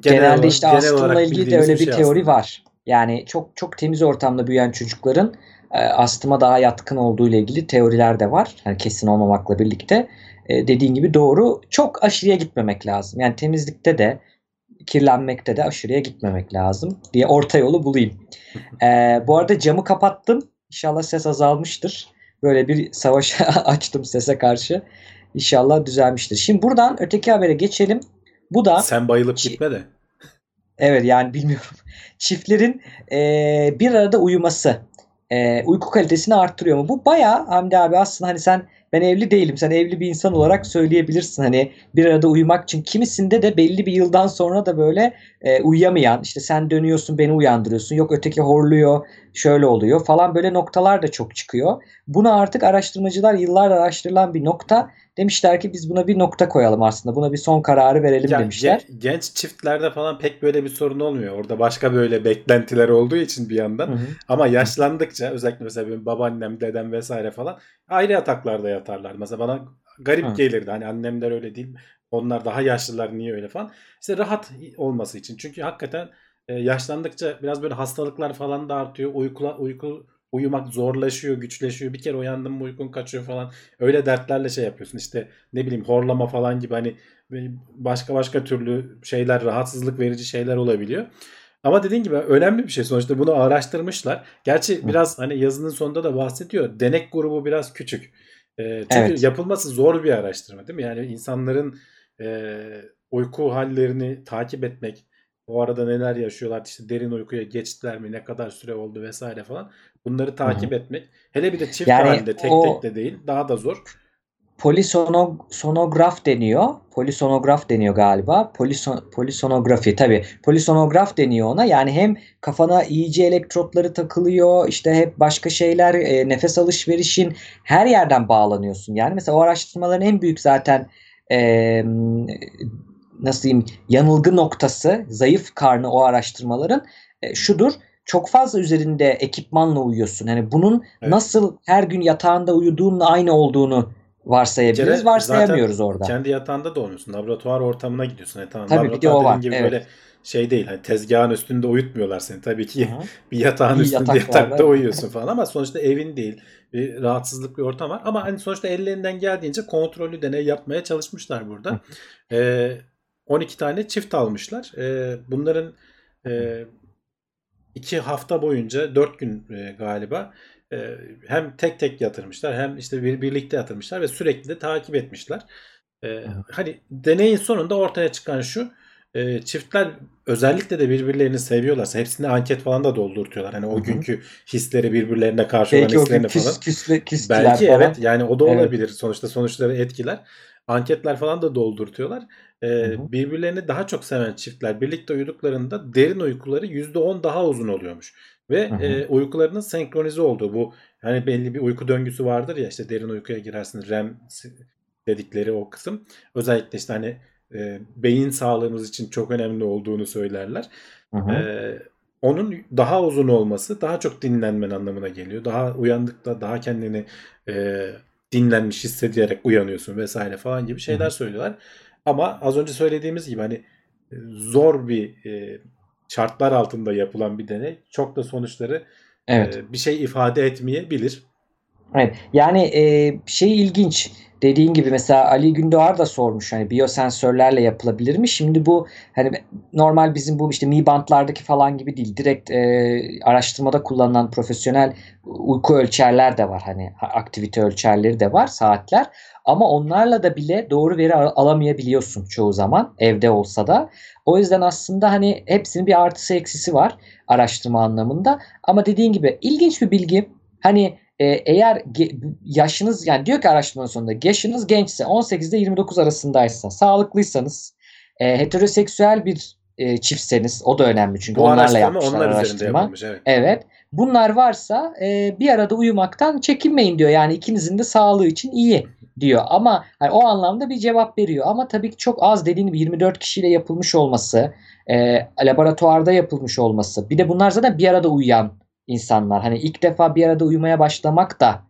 [SPEAKER 3] Genel Genelde olarak, işte astımla ilgili de öyle bir, bir şey teori aslında. var. Yani çok çok temiz ortamda büyüyen çocukların e, astıma daha yatkın olduğu ile ilgili teoriler de var. Yani kesin olmamakla birlikte. E, dediğin gibi doğru. Çok aşırıya gitmemek lazım. Yani temizlikte de kirlenmekte de aşırıya gitmemek lazım diye orta yolu bulayım. E, bu arada camı kapattım. İnşallah ses azalmıştır. Böyle bir savaş açtım sese karşı. İnşallah düzelmiştir. Şimdi buradan öteki habere geçelim. Bu da
[SPEAKER 2] sen bayılıp gitme de.
[SPEAKER 3] Evet yani bilmiyorum. Çiftlerin e, bir arada uyuması e, uyku kalitesini arttırıyor mu? Bu bayağı Hamdi abi aslında hani sen ben evli değilim. Sen evli bir insan olarak söyleyebilirsin. Hani bir arada uyumak için kimisinde de belli bir yıldan sonra da böyle e, uyuyamayan işte sen dönüyorsun beni uyandırıyorsun. Yok öteki horluyor şöyle oluyor falan böyle noktalar da çok çıkıyor. Bunu artık araştırmacılar yıllar araştırılan bir nokta. Demişler ki biz buna bir nokta koyalım aslında. Buna bir son kararı verelim
[SPEAKER 2] Ya,
[SPEAKER 3] demişler.
[SPEAKER 2] gen- genç çiftlerde falan pek böyle bir sorun olmuyor. Orada başka böyle beklentiler olduğu için bir yandan.
[SPEAKER 3] Hı hı.
[SPEAKER 2] Ama yaşlandıkça özellikle mesela benim babaannem, dedem vesaire falan ayrı yataklarda yatarlar. Mesela bana garip
[SPEAKER 3] Hı.
[SPEAKER 2] gelirdi. Hani annemler öyle değil. Onlar daha yaşlılar niye öyle falan. İşte rahat olması için. Çünkü hakikaten e, yaşlandıkça biraz böyle hastalıklar falan da artıyor. Uyku, uyku uyumak zorlaşıyor, güçleşiyor. Bir kere uyandın mı uykun kaçıyor falan. Öyle dertlerle şey yapıyorsun. İşte ne bileyim horlama falan gibi hani başka başka türlü şeyler, rahatsızlık verici şeyler olabiliyor. Ama dediğin gibi önemli bir şey sonuçta bunu araştırmışlar. Gerçi biraz hani yazının sonunda da bahsediyor. Denek grubu biraz küçük. Ee, çünkü
[SPEAKER 3] Evet.
[SPEAKER 2] yapılması zor bir araştırma değil mi? Yani insanların e, uyku hallerini takip etmek, o arada neler yaşıyorlar, işte derin uykuya geçtiler mi, ne kadar süre oldu vesaire falan. Bunları takip etmek. Hele bir de çift
[SPEAKER 3] Yani
[SPEAKER 2] halde tek
[SPEAKER 3] o-
[SPEAKER 2] tek de değil daha da zor.
[SPEAKER 3] Polisonograf deniyor. Polisonograf deniyor galiba. Polison, polisonografi tabii. Polisonograf deniyor ona. Yani hem kafana iyice elektrotları takılıyor. işte hep başka şeyler e, nefes alışverişin her yerden bağlanıyorsun. Yani mesela o araştırmaların en büyük zaten e, nasıl diyeyim yanılgı noktası zayıf karnı o araştırmaların e, şudur. Çok fazla üzerinde ekipmanla uyuyorsun. Yani bunun
[SPEAKER 2] Evet.
[SPEAKER 3] nasıl her gün yatağında uyuduğunla aynı olduğunu
[SPEAKER 2] Bir
[SPEAKER 3] varsayabiliriz.
[SPEAKER 2] kere
[SPEAKER 3] Varsayamıyoruz orada.
[SPEAKER 2] Kendi yatağında da olmuyorsun. Laboratuvar ortamına gidiyorsun. Yani tamam,
[SPEAKER 3] Tabii, bir de o var,
[SPEAKER 2] gibi
[SPEAKER 3] evet.
[SPEAKER 2] böyle şey değil. Hani tezgahın üstünde uyutmuyorlar seni. Tabii ki
[SPEAKER 3] Hı hı.
[SPEAKER 2] bir yatağın
[SPEAKER 3] İyi
[SPEAKER 2] üstünde
[SPEAKER 3] yataklarda.
[SPEAKER 2] yatakta uyuyorsun falan ama sonuçta evin değil. Bir rahatsızlık bir ortam var. Ama hani sonuçta ellerinden geldiğince kontrollü deney yapmaya çalışmışlar burada. Ee, 12 tane çift almışlar. Ee, bunların e, iki hafta boyunca 4 gün e, galiba e, hem tek tek yatırmışlar hem işte bir birlikte yatırmışlar ve sürekli de takip etmişler. E, hani deneyin sonunda ortaya çıkan şu e, çiftler özellikle de birbirlerini seviyorlarsa hepsini anket falan da doldurtuyorlar. Hani o günkü hisleri birbirlerine karşı olan
[SPEAKER 3] Belki o gün
[SPEAKER 2] hislerini falan.
[SPEAKER 3] küs, küsle, küstüler
[SPEAKER 2] Belki
[SPEAKER 3] falan.
[SPEAKER 2] evet yani o da
[SPEAKER 3] Evet.
[SPEAKER 2] olabilir. Sonuçta sonuçları etkiler. Anketler falan da doldurtuyorlar.
[SPEAKER 3] Hı.
[SPEAKER 2] birbirlerini daha çok seven çiftler birlikte uyuduklarında derin uykuları %10 daha uzun oluyormuş. Ve
[SPEAKER 3] Hı hı.
[SPEAKER 2] e, uykularının senkronize olduğu bu hani belli bir uyku döngüsü vardır ya işte derin uykuya girersin REM dedikleri o kısım. Özellikle işte hani e, beyin sağlığımız için çok önemli olduğunu söylerler.
[SPEAKER 3] Hı hı.
[SPEAKER 2] Ee, onun daha uzun olması daha çok dinlenmen anlamına geliyor. Daha uyandıkta daha kendini e, dinlenmiş hissederek uyanıyorsun vesaire falan gibi şeyler
[SPEAKER 3] Hı hı.
[SPEAKER 2] söylüyorlar. Ama az önce söylediğimiz gibi hani e, zor bir e, şartlar altında yapılan bir deney. Çok da sonuçları
[SPEAKER 3] Evet.
[SPEAKER 2] e, bir şey ifade etmeyebilir.
[SPEAKER 3] Evet. Yani e, şey ilginç. Dediğin gibi mesela Ali Gündoğar da sormuş hani biyosensörlerle yapılabilir mi? Şimdi bu hani normal bizim bu işte Mi bantlardaki falan gibi değil. Direkt e, araştırmada kullanılan profesyonel uyku ölçerler de var. Hani aktivite ölçerleri de var, saatler. Ama onlarla da bile doğru veri al- alamayabiliyorsun çoğu zaman evde olsa da. O yüzden aslında hani hepsinin bir artısı eksisi var araştırma anlamında. Ama dediğin gibi ilginç bir bilgi. Hani e, eğer ge- yaşınız yani diyor ki araştırmanın sonunda yaşınız gençse 18 ile 29 arasındaysa sağlıklıysanız e, heteroseksüel bir e, çiftseniz o da önemli çünkü
[SPEAKER 2] Bu
[SPEAKER 3] onlarla yapmışlar
[SPEAKER 2] onlar
[SPEAKER 3] araştırma.
[SPEAKER 2] yapılmış. Evet.
[SPEAKER 3] Evet. Bunlar varsa e, bir arada uyumaktan çekinmeyin diyor. Yani ikinizin de sağlığı için iyi diyor. Ama hani o anlamda bir cevap veriyor. Ama tabii ki çok az dediğim gibi 24 kişiyle yapılmış olması, e, laboratuvarda yapılmış olması. Bir de bunlar zaten bir arada uyuyan insanlar. Hani ilk defa bir arada uyumaya başlamak da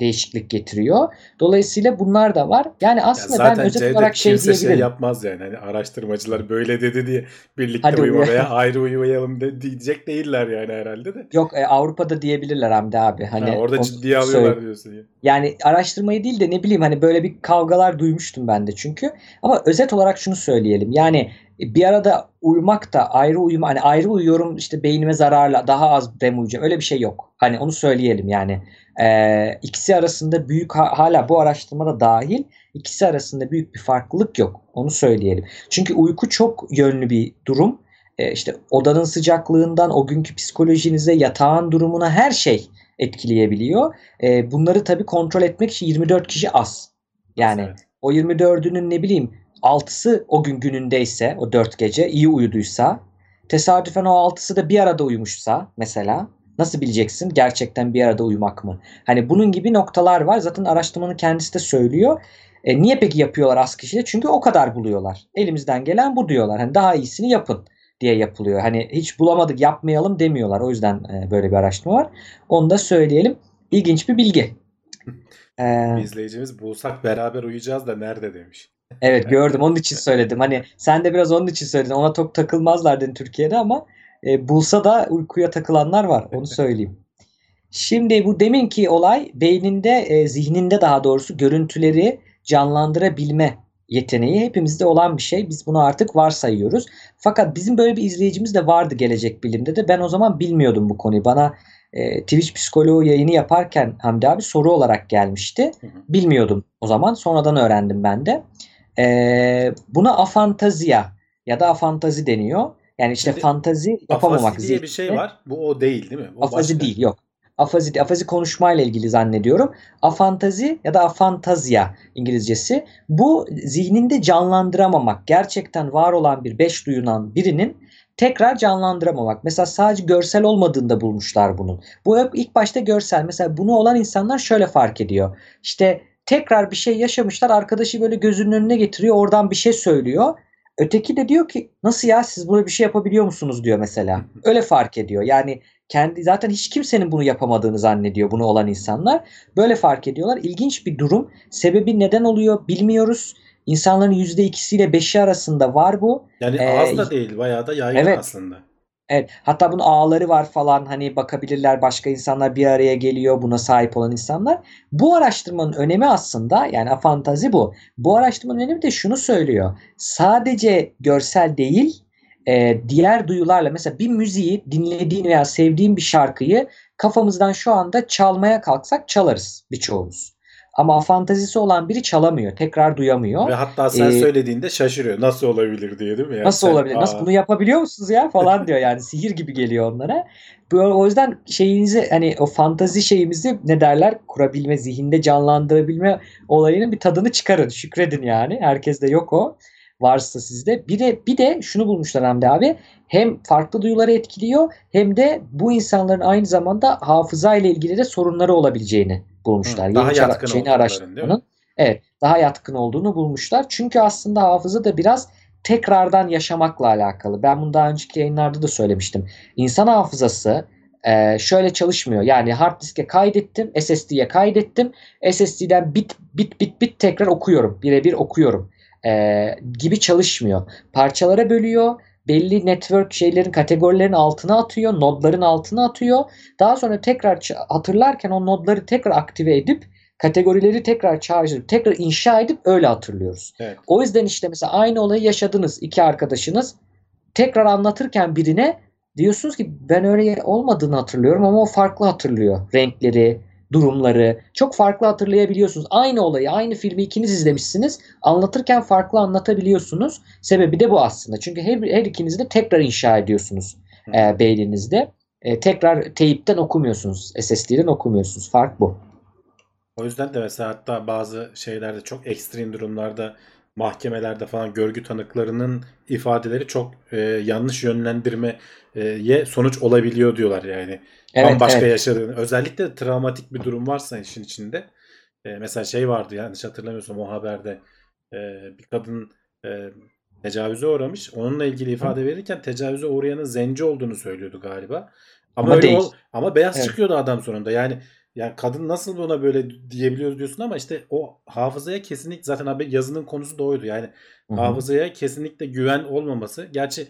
[SPEAKER 3] değişiklik getiriyor. Dolayısıyla bunlar da var. Yani aslında
[SPEAKER 2] ya
[SPEAKER 3] ben özet
[SPEAKER 2] Cevdet
[SPEAKER 3] olarak şey
[SPEAKER 2] kimse
[SPEAKER 3] diyebilirim.
[SPEAKER 2] şey yapmaz yani. Hani araştırmacılar böyle dedi diye birlikte
[SPEAKER 3] Hadi
[SPEAKER 2] uyumaya
[SPEAKER 3] uyuyalım.
[SPEAKER 2] ayrı uyuyalım de, diyecek değiller yani herhalde de.
[SPEAKER 3] Yok e, Avrupa'da diyebilirler Hamdi abi. Hani
[SPEAKER 2] ha, orada ciddiye alıyorlar
[SPEAKER 3] söyle-
[SPEAKER 2] diyorsun ya.
[SPEAKER 3] Yani araştırmayı değil de ne bileyim hani böyle bir kavgalar duymuştum ben de çünkü. Ama özet olarak şunu söyleyelim. Yani bir arada uyumak da ayrı uyuma hani ayrı uyuyorum işte beynime zararla daha az REM uyuyacağım. Öyle bir şey yok. Hani onu söyleyelim yani. Ee, ikisi arasında büyük ha- hala bu araştırmada dahil ikisi arasında büyük bir farklılık yok. Onu söyleyelim. Çünkü uyku çok yönlü bir durum. Ee, işte odanın sıcaklığından o günkü psikolojinize, yatağın durumuna her şey etkileyebiliyor. E, bunları tabii kontrol etmek için 24 kişi az. Yani
[SPEAKER 2] Evet.
[SPEAKER 3] o 24'ünün ne bileyim 6'sı o gün günündeyse o 4 gece iyi uyuduysa tesadüfen o 6'sı da bir arada uyumuşsa mesela nasıl bileceksin gerçekten bir arada uyumak mı? Hani bunun gibi noktalar var. Zaten araştırmanın kendisi de söylüyor. E, niye peki yapıyorlar az kişiyle? Çünkü o kadar buluyorlar. Elimizden gelen bu diyorlar. Hani daha iyisini yapın diye yapılıyor. Hani hiç bulamadık yapmayalım demiyorlar. O yüzden e, böyle bir araştırma var. Onu da söyleyelim. İlginç bir bilgi. Ee,
[SPEAKER 2] izleyicimiz bulsak beraber uyuyacağız da nerede demiş.
[SPEAKER 3] evet gördüm. Onun için söyledim. Hani sen de biraz onun için söyledin. Ona çok takılmazlar dedin Türkiye'de ama e, bulsa da uykuya takılanlar var. Onu söyleyeyim. Şimdi bu deminki olay beyninde, e, zihninde daha doğrusu görüntüleri canlandırabilme yeteneği hepimizde olan bir şey. Biz bunu artık varsayıyoruz. Fakat bizim böyle bir izleyicimiz de vardı gelecek bilimde de. Ben o zaman bilmiyordum bu konuyu. Bana e, Twitch psikoloğu yayını yaparken Hamdi abi soru olarak gelmişti. Bilmiyordum o zaman. Sonradan öğrendim ben de. E, buna afantaziya ya da afantazi deniyor. Yani işte
[SPEAKER 2] Şimdi
[SPEAKER 3] fantazi yapamamak.
[SPEAKER 2] Afazi diye bir şey var. Bu o değil değil mi? O
[SPEAKER 3] Afazi
[SPEAKER 2] başka.
[SPEAKER 3] değil yok. Afazi, afazi konuşmayla ilgili zannediyorum. Afantazi ya da afantazya İngilizcesi. Bu zihninde canlandıramamak. Gerçekten var olan bir beş duyunan birinin tekrar canlandıramamak. Mesela sadece görsel olmadığında bulmuşlar bunun. Bu hep ilk başta görsel. Mesela bunu olan insanlar şöyle fark ediyor. İşte tekrar bir şey yaşamışlar. Arkadaşı böyle gözünün önüne getiriyor. Oradan bir şey söylüyor. Öteki de diyor ki nasıl ya siz böyle bir şey yapabiliyor musunuz diyor mesela. Öyle fark ediyor. Yani kendi zaten hiç kimsenin bunu yapamadığını zannediyor bunu olan insanlar. Böyle fark ediyorlar. İlginç bir durum. Sebebi neden oluyor bilmiyoruz. İnsanların %2'siyle 5'i arasında var bu.
[SPEAKER 2] Yani
[SPEAKER 3] Ee,
[SPEAKER 2] az da değil bayağı da yaygın
[SPEAKER 3] evet.
[SPEAKER 2] aslında.
[SPEAKER 3] Evet, hatta bunun ağları var falan hani bakabilirler başka insanlar bir araya geliyor buna sahip olan insanlar. Bu araştırmanın önemi aslında yani afantazi bu. Bu araştırmanın önemi de şunu söylüyor. Sadece görsel değil e, diğer duyularla mesela bir müziği dinlediğin veya sevdiğin bir şarkıyı kafamızdan şu anda çalmaya kalksak çalarız birçoğumuz. Ama fantazisi olan biri çalamıyor, tekrar duyamıyor.
[SPEAKER 2] Ve hatta sen
[SPEAKER 3] Ee,
[SPEAKER 2] söylediğinde şaşırıyor. Nasıl olabilir diye değil mi? Yani
[SPEAKER 3] Nasıl
[SPEAKER 2] sen,
[SPEAKER 3] olabilir? Nasıl
[SPEAKER 2] "Aa,
[SPEAKER 3] bunu yapabiliyor musunuz ya falan diyor yani sihir gibi geliyor onlara. O yüzden şeyinizi hani o fantazi şeyimizi ne derler kurabilme, zihinde canlandırabilme olayının bir tadını çıkarın. Şükredin yani. Herkes de yok o. Varsa sizde. Bir de bir de şunu bulmuşlar Hamdi abi. Hem farklı duyuları etkiliyor hem de bu insanların aynı zamanda hafıza ile ilgili de sorunları olabileceğini bulmuşlar.
[SPEAKER 2] Hı, daha
[SPEAKER 3] Yeni
[SPEAKER 2] yatkın
[SPEAKER 3] şeyini araştırmanın. Evet, daha yatkın olduğunu bulmuşlar. Çünkü aslında hafıza da biraz tekrardan yaşamakla alakalı. Ben bunu daha önceki yayınlarda da söylemiştim. İnsan hafızası e, şöyle çalışmıyor. Yani hard diske kaydettim, SSD'ye kaydettim. SSD'den bit bit bit bit tekrar okuyorum. Birebir okuyorum. E, gibi çalışmıyor. Parçalara bölüyor. Belli network şeylerin kategorilerin altına atıyor. Nodların altına atıyor. Daha sonra tekrar hatırlarken o nodları tekrar aktive edip kategorileri tekrar edip tekrar inşa edip öyle hatırlıyoruz.
[SPEAKER 2] Evet.
[SPEAKER 3] O yüzden işte mesela aynı olayı yaşadınız iki arkadaşınız. Tekrar anlatırken birine diyorsunuz ki ben öyle olmadığını hatırlıyorum ama o farklı hatırlıyor. Renkleri, durumları çok farklı hatırlayabiliyorsunuz. Aynı olayı, aynı filmi ikiniz izlemişsiniz. Anlatırken farklı anlatabiliyorsunuz. Sebebi de bu aslında. Çünkü her, her ikiniz de tekrar inşa ediyorsunuz e, beyninizde. E, tekrar teyipten okumuyorsunuz. SSD'den okumuyorsunuz. Fark bu.
[SPEAKER 2] O yüzden de mesela hatta bazı şeylerde çok ekstrem durumlarda mahkemelerde falan görgü tanıklarının ifadeleri çok e, yanlış yönlendirmeye sonuç olabiliyor diyorlar yani.
[SPEAKER 3] Evet,
[SPEAKER 2] Bambaşka
[SPEAKER 3] evet.
[SPEAKER 2] yaşadığını. Özellikle de travmatik bir durum varsa işin içinde. E, mesela şey vardı yanlış hatırlamıyorsam o haberde e, bir kadın e, tecavüze uğramış. Onunla ilgili ifade verirken tecavüze uğrayanın zenci olduğunu söylüyordu galiba. Ama,
[SPEAKER 3] Ama
[SPEAKER 2] öyle
[SPEAKER 3] değil.
[SPEAKER 2] ol- ama beyaz
[SPEAKER 3] Evet.
[SPEAKER 2] çıkıyordu adam sonunda. Yani yani kadın nasıl buna böyle diyebiliyoruz diyorsun ama işte o hafızaya kesinlikle zaten abi yazının konusu da oydu. Yani
[SPEAKER 3] Hı hı.
[SPEAKER 2] hafızaya kesinlikle güven olmaması. Gerçi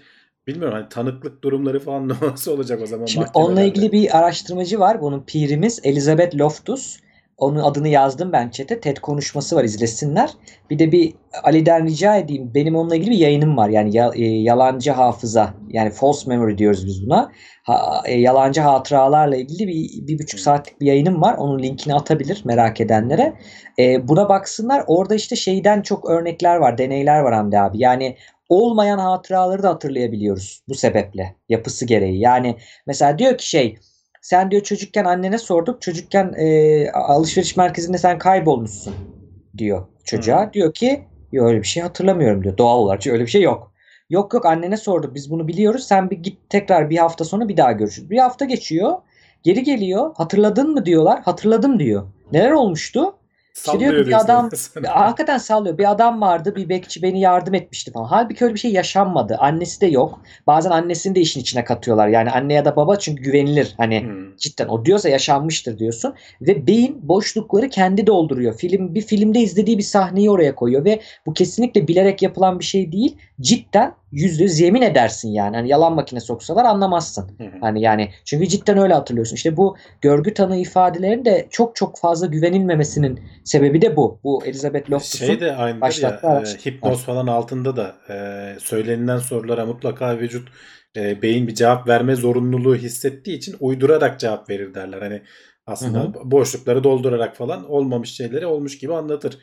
[SPEAKER 2] bilmiyorum hani tanıklık durumları falan nasıl olacak o zaman
[SPEAKER 3] Şimdi onunla ilgili bir araştırmacı var. Bunun pirimiz Elizabeth Loftus. Onun adını yazdım ben chat'e. TED konuşması var izlesinler. Bir de bir Ali'den rica edeyim. Benim onunla ilgili bir yayınım var. Yani ya- e, yalancı hafıza. Yani false memory diyoruz biz buna. Ha- e, yalancı hatıralarla ilgili bir, bir buçuk saatlik bir yayınım var. Onun linkini atabilir merak edenlere. E, buna baksınlar. Orada işte şeyden çok örnekler var. Deneyler var Hamdi abi. Yani olmayan hatıraları da hatırlayabiliyoruz bu sebeple. Yapısı gereği. Yani mesela diyor ki şey sen diyor çocukken annene sorduk. Çocukken e, alışveriş merkezinde sen kaybolmuşsun diyor çocuğa.
[SPEAKER 2] Hı.
[SPEAKER 3] Diyor ki yok öyle bir şey hatırlamıyorum diyor. Doğal olarak çünkü öyle bir şey yok. Yok yok annene sorduk biz bunu biliyoruz. Sen bir git tekrar bir hafta sonra bir daha görüşürüz. Bir hafta geçiyor. Geri geliyor. Hatırladın mı diyorlar. Hatırladım diyor. Neler olmuştu? İşte diyor bir adam hakikaten sallıyor. Bir adam vardı, bir bekçi beni yardım etmişti falan. Halbuki öyle bir şey yaşanmadı. Annesi de yok. Bazen annesini de işin içine katıyorlar. Yani anne ya da baba çünkü güvenilir. Hani
[SPEAKER 2] Hmm.
[SPEAKER 3] cidden o diyorsa yaşanmıştır diyorsun. Ve beyin boşlukları kendi dolduruyor. Film bir filmde izlediği bir sahneyi oraya koyuyor ve bu kesinlikle bilerek yapılan bir şey değil. Cidden yüzde yüz yemin edersin yani. Hani yalan makine soksalar anlamazsın.
[SPEAKER 2] Hı hı.
[SPEAKER 3] Hani yani çünkü cidden öyle hatırlıyorsun. İşte bu görgü tanığı ifadelerinin de çok çok fazla güvenilmemesinin sebebi de bu. Bu Elizabeth Loftus'un
[SPEAKER 2] Şey de
[SPEAKER 3] başlattığı
[SPEAKER 2] ya e, hipnoz falan altında da e, söylenilen sorulara mutlaka vücut e, beyin bir cevap verme zorunluluğu hissettiği için uydurarak cevap verir derler. Hani aslında
[SPEAKER 3] Hı
[SPEAKER 2] boşlukları doldurarak falan olmamış şeyleri olmuş gibi anlatır.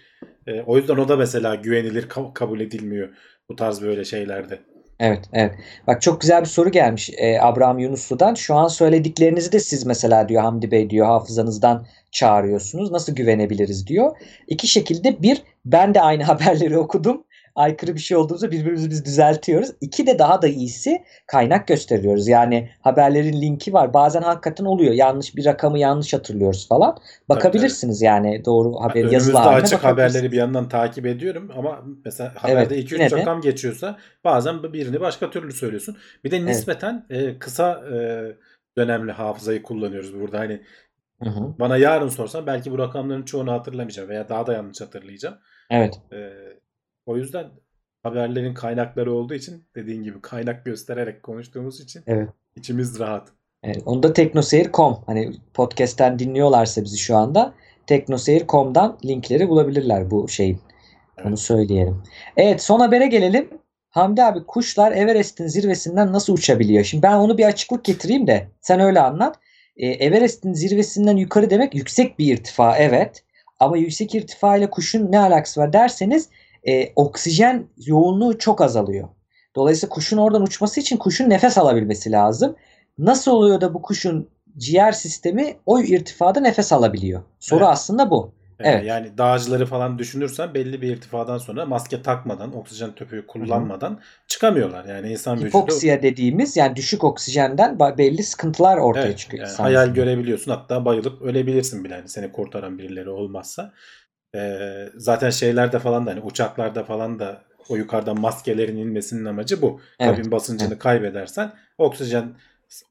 [SPEAKER 2] E, o yüzden o da mesela güvenilir ka- kabul edilmiyor bu tarz böyle şeylerde.
[SPEAKER 3] Evet, evet. Bak çok güzel bir soru gelmiş e, Abraham Yunuslu'dan. Şu an söylediklerinizi de siz mesela diyor Hamdi Bey diyor hafızanızdan çağırıyorsunuz. Nasıl güvenebiliriz diyor. İki şekilde bir ben de aynı haberleri okudum. Aykırı bir şey olduğumuzda birbirimizi biz düzeltiyoruz. İki de daha da iyisi kaynak gösteriyoruz. Yani haberlerin linki var. Bazen hakikaten oluyor. Yanlış bir rakamı yanlış hatırlıyoruz falan. Bakabilirsiniz yani doğru haber yazılı
[SPEAKER 2] Önümüzde
[SPEAKER 3] haline
[SPEAKER 2] açık haberleri bir yandan takip ediyorum ama mesela haberde
[SPEAKER 3] Evet,
[SPEAKER 2] 2-3
[SPEAKER 3] yine de-
[SPEAKER 2] rakam geçiyorsa bazen birini başka türlü söylüyorsun. Bir de nispeten e, kısa e, dönemli hafızayı kullanıyoruz burada. Hani
[SPEAKER 3] Hı hı.
[SPEAKER 2] bana yarın sorsan belki bu rakamların çoğunu hatırlamayacağım veya daha da yanlış hatırlayacağım.
[SPEAKER 3] Evet.
[SPEAKER 2] E, o yüzden haberlerin kaynakları olduğu için dediğin gibi kaynak göstererek konuştuğumuz için
[SPEAKER 3] Evet.
[SPEAKER 2] içimiz rahat.
[SPEAKER 3] Evet, onu da teknoseyir.com hani podcast'ten dinliyorlarsa bizi şu anda teknoseyir.com'dan linkleri bulabilirler bu şeyin. Onu
[SPEAKER 2] Evet.
[SPEAKER 3] söyleyelim. Evet son habere gelelim. Hamdi abi kuşlar Everest'in zirvesinden nasıl uçabiliyor? Şimdi ben onu bir açıklık getireyim de sen öyle anlat. Ee, Everest'in zirvesinden yukarı demek yüksek bir irtifa evet. Ama yüksek irtifa ile kuşun ne alakası var derseniz e, oksijen yoğunluğu çok azalıyor. Dolayısıyla kuşun oradan uçması için kuşun nefes alabilmesi lazım. Nasıl oluyor da bu kuşun ciğer sistemi o irtifada nefes alabiliyor? Soru
[SPEAKER 2] Evet.
[SPEAKER 3] aslında bu.
[SPEAKER 2] E,
[SPEAKER 3] Evet.
[SPEAKER 2] Yani dağcıları falan düşünürsen belli bir irtifadan sonra maske takmadan, oksijen tüpü kullanmadan çıkamıyorlar. Yani insan vücudu
[SPEAKER 3] Hipoksiya dediğimiz yani düşük oksijenden belli sıkıntılar ortaya
[SPEAKER 2] Evet,
[SPEAKER 3] çıkıyor.
[SPEAKER 2] yani hayal görebiliyorsun hatta bayılıp ölebilirsin bile hani seni kurtaran birileri olmazsa. Ee, zaten şeylerde falan da hani uçaklarda falan da o yukarıdan maskelerin inmesinin amacı bu.
[SPEAKER 3] Evet,
[SPEAKER 2] Kabin basıncını kaybedersen oksijen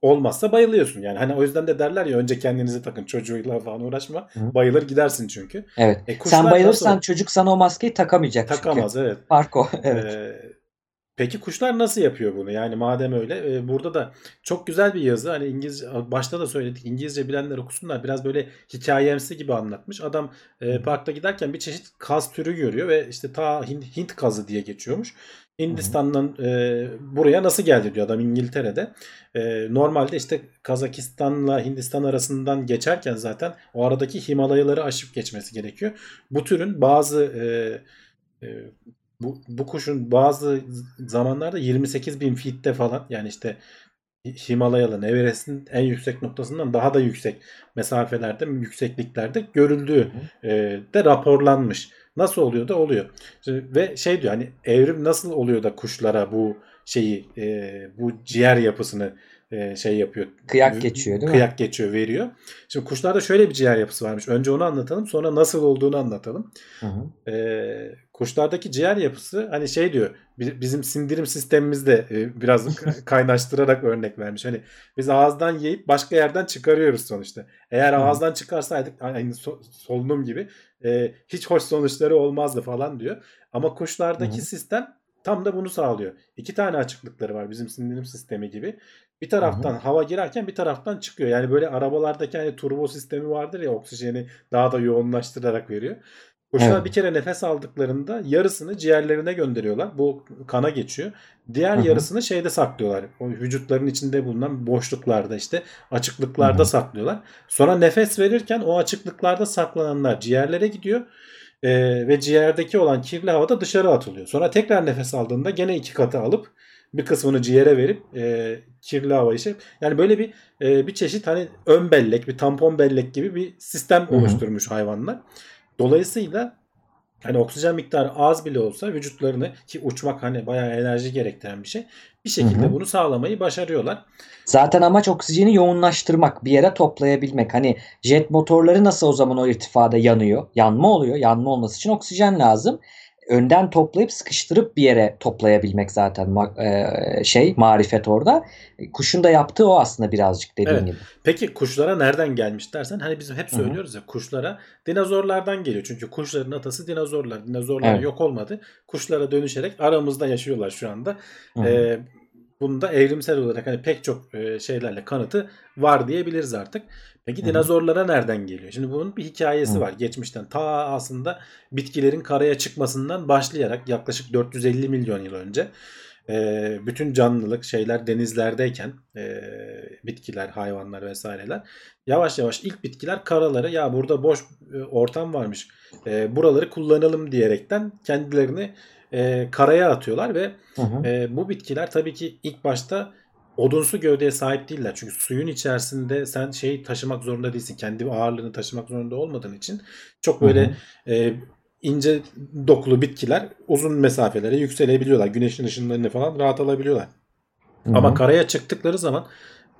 [SPEAKER 2] olmazsa bayılıyorsun. Yani hani o yüzden de derler ya önce kendinizi takın çocuğuyla falan uğraşma.
[SPEAKER 3] Hı.
[SPEAKER 2] Bayılır gidersin çünkü.
[SPEAKER 3] Evet.
[SPEAKER 2] E,
[SPEAKER 3] Sen bayılırsan
[SPEAKER 2] nasıl?
[SPEAKER 3] çocuk sana o maskeyi takamayacak çünkü.
[SPEAKER 2] Takamaz evet.
[SPEAKER 3] Fark o. Evet.
[SPEAKER 2] Ee, peki kuşlar nasıl yapıyor bunu? Yani madem öyle e, burada da çok güzel bir yazı. Hani İngilizce başta da söyledik. İngilizce bilenler okusunlar. Biraz böyle hikayemsi gibi anlatmış. Adam e, parkta giderken bir çeşit kaz türü görüyor ve işte ta Hint, Hint kazı diye geçiyormuş. Hindistan'dan e, buraya nasıl geldi diyor adam İngiltere'de. E, normalde işte Kazakistan'la Hindistan arasından geçerken zaten o aradaki Himalayaları aşıp geçmesi gerekiyor. Bu türün bazı e, e, bu, bu kuşun bazı zamanlarda 28 bin feet'te falan yani işte Himalayaların Everest'in en yüksek noktasından daha da yüksek mesafelerde, yüksekliklerde görüldüğü e, de raporlanmış. Nasıl oluyor da oluyor. Ve şey diyor hani evrim nasıl oluyor da kuşlara bu şeyi e, bu ciğer yapısını e, şey yapıyor.
[SPEAKER 3] Kıyak geçiyor değil mi?
[SPEAKER 2] Kıyak geçiyor veriyor. Şimdi kuşlarda şöyle bir ciğer yapısı varmış. Önce onu anlatalım sonra nasıl olduğunu anlatalım.
[SPEAKER 3] Hı hı.
[SPEAKER 2] Ee, kuşlardaki ciğer yapısı hani şey diyor bizim sindirim sistemimizde e, biraz kaynaştırarak örnek vermiş. Hani biz ağızdan yiyip başka yerden çıkarıyoruz sonuçta. Eğer ağızdan çıkarsaydık aynı solunum gibi e, hiç hoş sonuçları olmazdı falan diyor. Ama kuşlardaki Hı-hı. sistem tam da bunu sağlıyor. İki tane açıklıkları var bizim sindirim sistemi gibi. Bir taraftan Hı-hı. hava girerken bir taraftan çıkıyor. Yani böyle arabalardaki hani turbo sistemi vardır ya oksijeni daha da yoğunlaştırarak veriyor. Kuşlar evet. bir kere nefes aldıklarında yarısını ciğerlerine gönderiyorlar. Bu kana geçiyor. Diğer Hı-hı. yarısını şeyde saklıyorlar. O vücutların içinde bulunan boşluklarda işte açıklıklarda Hı-hı. saklıyorlar. Sonra nefes verirken o açıklıklarda saklananlar ciğerlere gidiyor. Ee, ve ciğerdeki olan kirli hava da dışarı atılıyor. Sonra tekrar nefes aldığında gene iki katı alıp bir kısmını ciğere verip e, kirli havayı şey. Yani böyle bir e, bir çeşit hani ön bellek, bir tampon bellek gibi bir sistem Hı-hı. oluşturmuş hayvanlar. Dolayısıyla hani oksijen miktarı az bile olsa vücutlarını ki uçmak hani bayağı enerji gerektiren bir şey bir şekilde hı hı. bunu sağlamayı başarıyorlar.
[SPEAKER 3] Zaten amaç oksijeni yoğunlaştırmak, bir yere toplayabilmek. Hani jet motorları nasıl o zaman o irtifada yanıyor? Yanma oluyor. Yanma olması için oksijen lazım önden toplayıp sıkıştırıp bir yere toplayabilmek zaten e, şey marifet orada. Kuşun da yaptığı o aslında birazcık dediğin evet. gibi.
[SPEAKER 2] Peki kuşlara nereden gelmiş dersen hani bizim hep söylüyoruz Hı-hı. ya kuşlara dinozorlardan geliyor. Çünkü kuşların atası dinozorlar. Dinozorlar evet. yok olmadı. Kuşlara dönüşerek aramızda yaşıyorlar şu anda. Ee, bunda evrimsel olarak hani pek çok e, şeylerle kanıtı var diyebiliriz artık. Peki dinozorlara nereden geliyor? Şimdi bunun bir hikayesi Hı. var geçmişten. Ta aslında bitkilerin karaya çıkmasından başlayarak yaklaşık 450 milyon yıl önce e, bütün canlılık şeyler denizlerdeyken e, bitkiler, hayvanlar vesaireler yavaş yavaş ilk bitkiler karaları ya burada boş e, ortam varmış e, buraları kullanalım diyerekten kendilerini e, karaya atıyorlar ve hı hı. E, bu bitkiler tabii ki ilk başta odunsu gövdeye sahip değiller. Çünkü suyun içerisinde sen şeyi taşımak zorunda değilsin. Kendi ağırlığını taşımak zorunda olmadığın için çok böyle hı hı. E, ince dokulu bitkiler uzun mesafelere yükselebiliyorlar. Güneşin ışınlarını falan rahat alabiliyorlar. Hı hı. Ama karaya çıktıkları zaman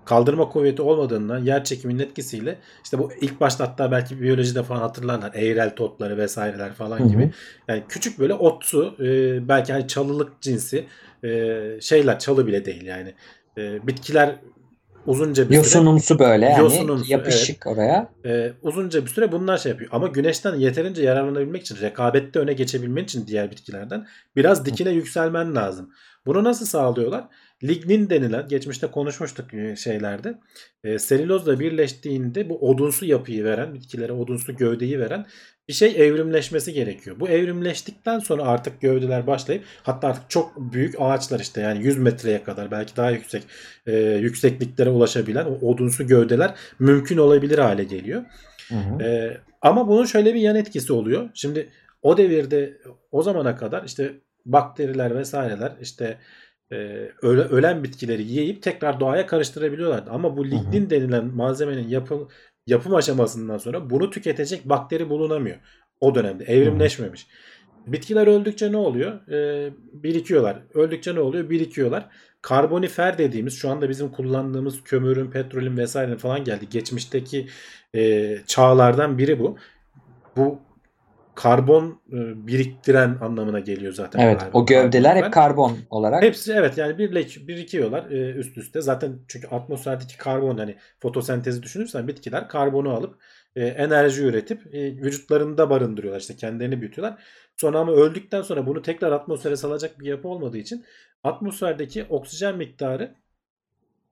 [SPEAKER 2] kaldırma kuvveti olmadığından yer çekiminin etkisiyle işte bu ilk başta hatta belki biyolojide falan hatırlarlar eğrel totları vesaireler falan Hı-hı. gibi. Yani küçük böyle otsu e, belki hani çalılık cinsi e, şeyler çalı bile değil yani. E, bitkiler uzunca bir
[SPEAKER 3] yosunumsu süre böyle yani yosunumsu, yapışık evet, oraya.
[SPEAKER 2] E, uzunca bir süre bunlar şey yapıyor. Ama güneşten yeterince yararlanabilmek için rekabette öne geçebilmen için diğer bitkilerden biraz dikine Hı. yükselmen lazım. Bunu nasıl sağlıyorlar? Lignin denilen geçmişte konuşmuştuk e, şeylerde. E, selülozla birleştiğinde bu odunsu yapıyı veren, bitkilere odunsu gövdeyi veren bir şey evrimleşmesi gerekiyor. Bu evrimleştikten sonra artık gövdeler başlayıp hatta artık çok büyük ağaçlar işte yani 100 metreye kadar belki daha yüksek e, yüksekliklere ulaşabilen o odunsu gövdeler mümkün olabilir hale geliyor. Hı hı. E, ama bunun şöyle bir yan etkisi oluyor. Şimdi o devirde o zamana kadar işte bakteriler vesaireler işte e, öle, ölen bitkileri yiyip tekrar doğaya karıştırabiliyorlardı. Ama bu lignin denilen malzemenin yapım yapım aşamasından sonra bunu tüketecek bakteri bulunamıyor. O dönemde evrimleşmemiş. Bitkiler öldükçe ne oluyor? Ee, birikiyorlar. Öldükçe ne oluyor? Birikiyorlar. Karbonifer dediğimiz şu anda bizim kullandığımız kömürün, petrolün vesaire falan geldi. Geçmişteki e, çağlardan biri bu. Bu karbon e, biriktiren anlamına geliyor zaten.
[SPEAKER 3] Evet karbon, o gövdeler hep karbon olarak.
[SPEAKER 2] Hepsi evet yani birleş, birikiyorlar e, üst üste. Zaten çünkü atmosferdeki karbon hani fotosentezi düşünürsen bitkiler karbonu alıp e, enerji üretip vücutlarında barındırıyorlar işte kendilerini büyütüyorlar. Sonra ama öldükten sonra bunu tekrar atmosfere salacak bir yapı olmadığı için atmosferdeki oksijen miktarı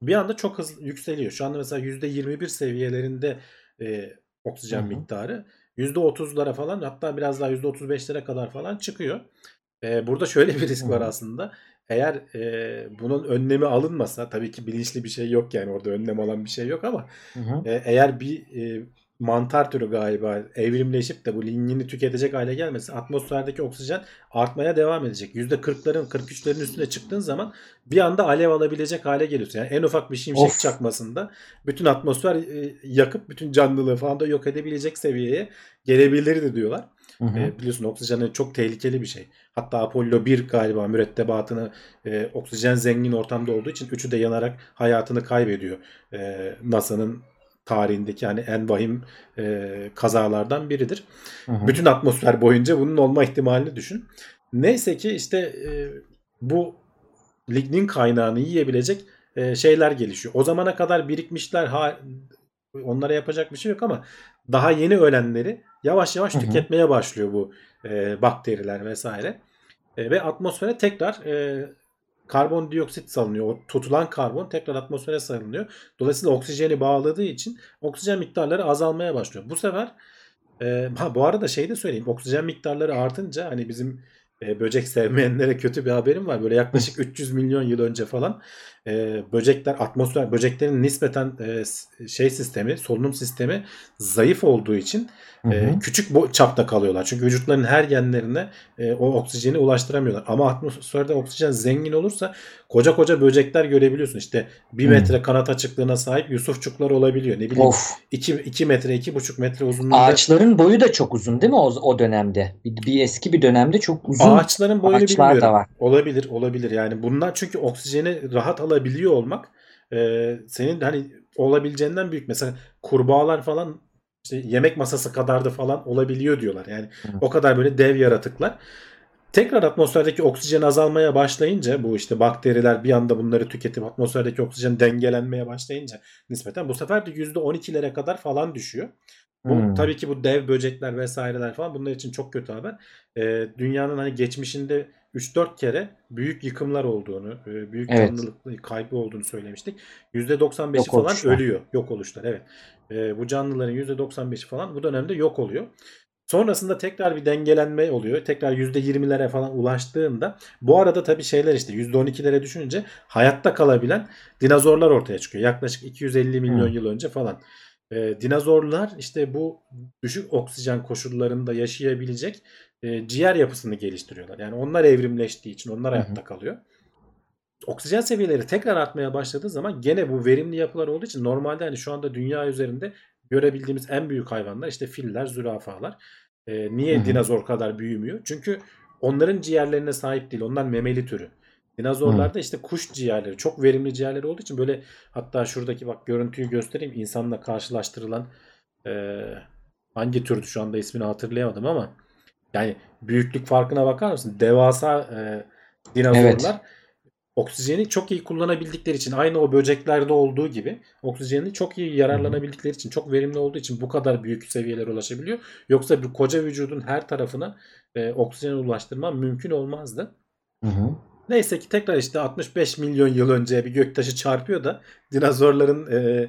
[SPEAKER 2] bir anda çok hızlı yükseliyor. Şu anda mesela %21 seviyelerinde e, oksijen Hı-hı. miktarı. %30'lara falan hatta biraz daha %35'lere kadar falan çıkıyor. Ee, burada şöyle bir risk var aslında. Eğer e, bunun önlemi alınmasa tabii ki bilinçli bir şey yok yani orada önlem alan bir şey yok ama e, eğer bir e, mantar türü galiba evrimleşip de bu lignini tüketecek hale gelmesi atmosferdeki oksijen artmaya devam edecek. %40'ların 43'lerin üstüne çıktığın zaman bir anda alev alabilecek hale geliyorsun. Yani en ufak bir şimşek of. çakmasında bütün atmosfer e, yakıp bütün canlılığı falan da yok edebilecek seviyeye gelebilirdi diyorlar.
[SPEAKER 3] Hı hı.
[SPEAKER 2] E, biliyorsun oksijen çok tehlikeli bir şey. Hatta Apollo 1 galiba mürettebatını e, oksijen zengin ortamda olduğu için üçü de yanarak hayatını kaybediyor. E, NASA'nın tarihindeki hani en vahim e, kazalardan biridir.
[SPEAKER 3] Hı hı.
[SPEAKER 2] Bütün atmosfer boyunca bunun olma ihtimalini düşün. Neyse ki işte e, bu lignin kaynağını yiyebilecek e, şeyler gelişiyor. O zamana kadar birikmişler ha, onlara yapacak bir şey yok ama daha yeni ölenleri yavaş yavaş
[SPEAKER 3] Hı hı.
[SPEAKER 2] tüketmeye başlıyor bu e, bakteriler vesaire. E, ve atmosfere tekrar e, karbondioksit salınıyor. O tutulan karbon tekrar atmosfere salınıyor. Dolayısıyla oksijeni bağladığı için oksijen miktarları azalmaya başlıyor. Bu sefer e, ha, bu arada şey de söyleyeyim. Oksijen miktarları artınca hani bizim e, böcek sevmeyenlere kötü bir haberim var. Böyle yaklaşık 300 milyon yıl önce falan e, böcekler atmosfer böceklerin nispeten e, şey sistemi solunum sistemi zayıf olduğu için e,
[SPEAKER 3] hı.
[SPEAKER 2] küçük bo- çapta kalıyorlar. Çünkü vücutların her genlerine e, o oksijeni ulaştıramıyorlar. Ama atmosferde oksijen zengin olursa koca koca böcekler görebiliyorsun. İşte 1
[SPEAKER 3] Hmm.
[SPEAKER 2] metre kanat açıklığına sahip yusufçuklar olabiliyor. Ne bileyim
[SPEAKER 3] Of.
[SPEAKER 2] 2, 2 metre 2,5 metre uzunluğunda
[SPEAKER 3] Ağaçların boyu da çok uzun değil mi o, o dönemde? Bir, bir eski bir dönemde çok uzun
[SPEAKER 2] Ağaçların boyunu
[SPEAKER 3] ağaçlar
[SPEAKER 2] bilmiyorum.
[SPEAKER 3] da var.
[SPEAKER 2] Olabilir, olabilir. Yani bunlar çünkü oksijeni rahat alabiliyor olmak e, senin hani olabileceğinden büyük. Mesela kurbağalar falan işte yemek masası kadar da falan olabiliyor diyorlar. Yani
[SPEAKER 3] Hı.
[SPEAKER 2] o kadar böyle dev yaratıklar. Tekrar atmosferdeki oksijen azalmaya başlayınca bu işte bakteriler bir anda bunları tüketip atmosferdeki oksijen dengelenmeye başlayınca nispeten bu sefer de %12'lere kadar falan düşüyor. Bu
[SPEAKER 3] Hmm.
[SPEAKER 2] tabii ki bu dev böcekler vesaireler falan bunlar için çok kötü haber. Ee, dünyanın hani geçmişinde 3-4 kere büyük yıkımlar olduğunu, e, büyük
[SPEAKER 3] Evet.
[SPEAKER 2] canlılık kaybı olduğunu söylemiştik. %95'i
[SPEAKER 3] Yok
[SPEAKER 2] falan
[SPEAKER 3] oluşlar.
[SPEAKER 2] ölüyor. Yok oluşlar evet. Ee, bu canlıların %95'i falan bu dönemde yok oluyor. Sonrasında tekrar bir dengelenme oluyor. Tekrar %20'lere falan ulaştığında bu arada tabii şeyler işte %12'lere düşününce hayatta kalabilen dinozorlar ortaya çıkıyor. Yaklaşık 250 milyon
[SPEAKER 3] Hmm.
[SPEAKER 2] yıl önce falan. Ee, dinozorlar işte bu düşük oksijen koşullarında yaşayabilecek e, ciğer yapısını geliştiriyorlar. Yani onlar evrimleştiği için onlar
[SPEAKER 3] Hı hı.
[SPEAKER 2] hayatta kalıyor. Oksijen seviyeleri tekrar artmaya başladığı zaman gene bu verimli yapılar olduğu için normalde hani şu anda dünya üzerinde görebildiğimiz en büyük hayvanlar işte filler, zürafalar. Ee, niye
[SPEAKER 3] Hı hı.
[SPEAKER 2] dinozor kadar büyümüyor? Çünkü onların ciğerlerine sahip değil. Onlar memeli türü. Dinozorlarda işte kuş ciğerleri, çok verimli ciğerleri olduğu için böyle hatta şuradaki bak görüntüyü göstereyim. insanla karşılaştırılan e, hangi türdü şu anda ismini hatırlayamadım ama yani büyüklük farkına bakar mısın? Devasa e, dinozorlar
[SPEAKER 3] Evet.
[SPEAKER 2] oksijeni çok iyi kullanabildikleri için aynı o böceklerde olduğu gibi oksijeni çok iyi yararlanabildikleri için çok verimli olduğu için bu kadar büyük seviyelere ulaşabiliyor. Yoksa bir koca vücudun her tarafına e, oksijeni ulaştırman mümkün olmazdı.
[SPEAKER 3] Hı hı.
[SPEAKER 2] Neyse ki tekrar işte 65 milyon yıl önce bir göktaşı çarpıyor da dinozorların e,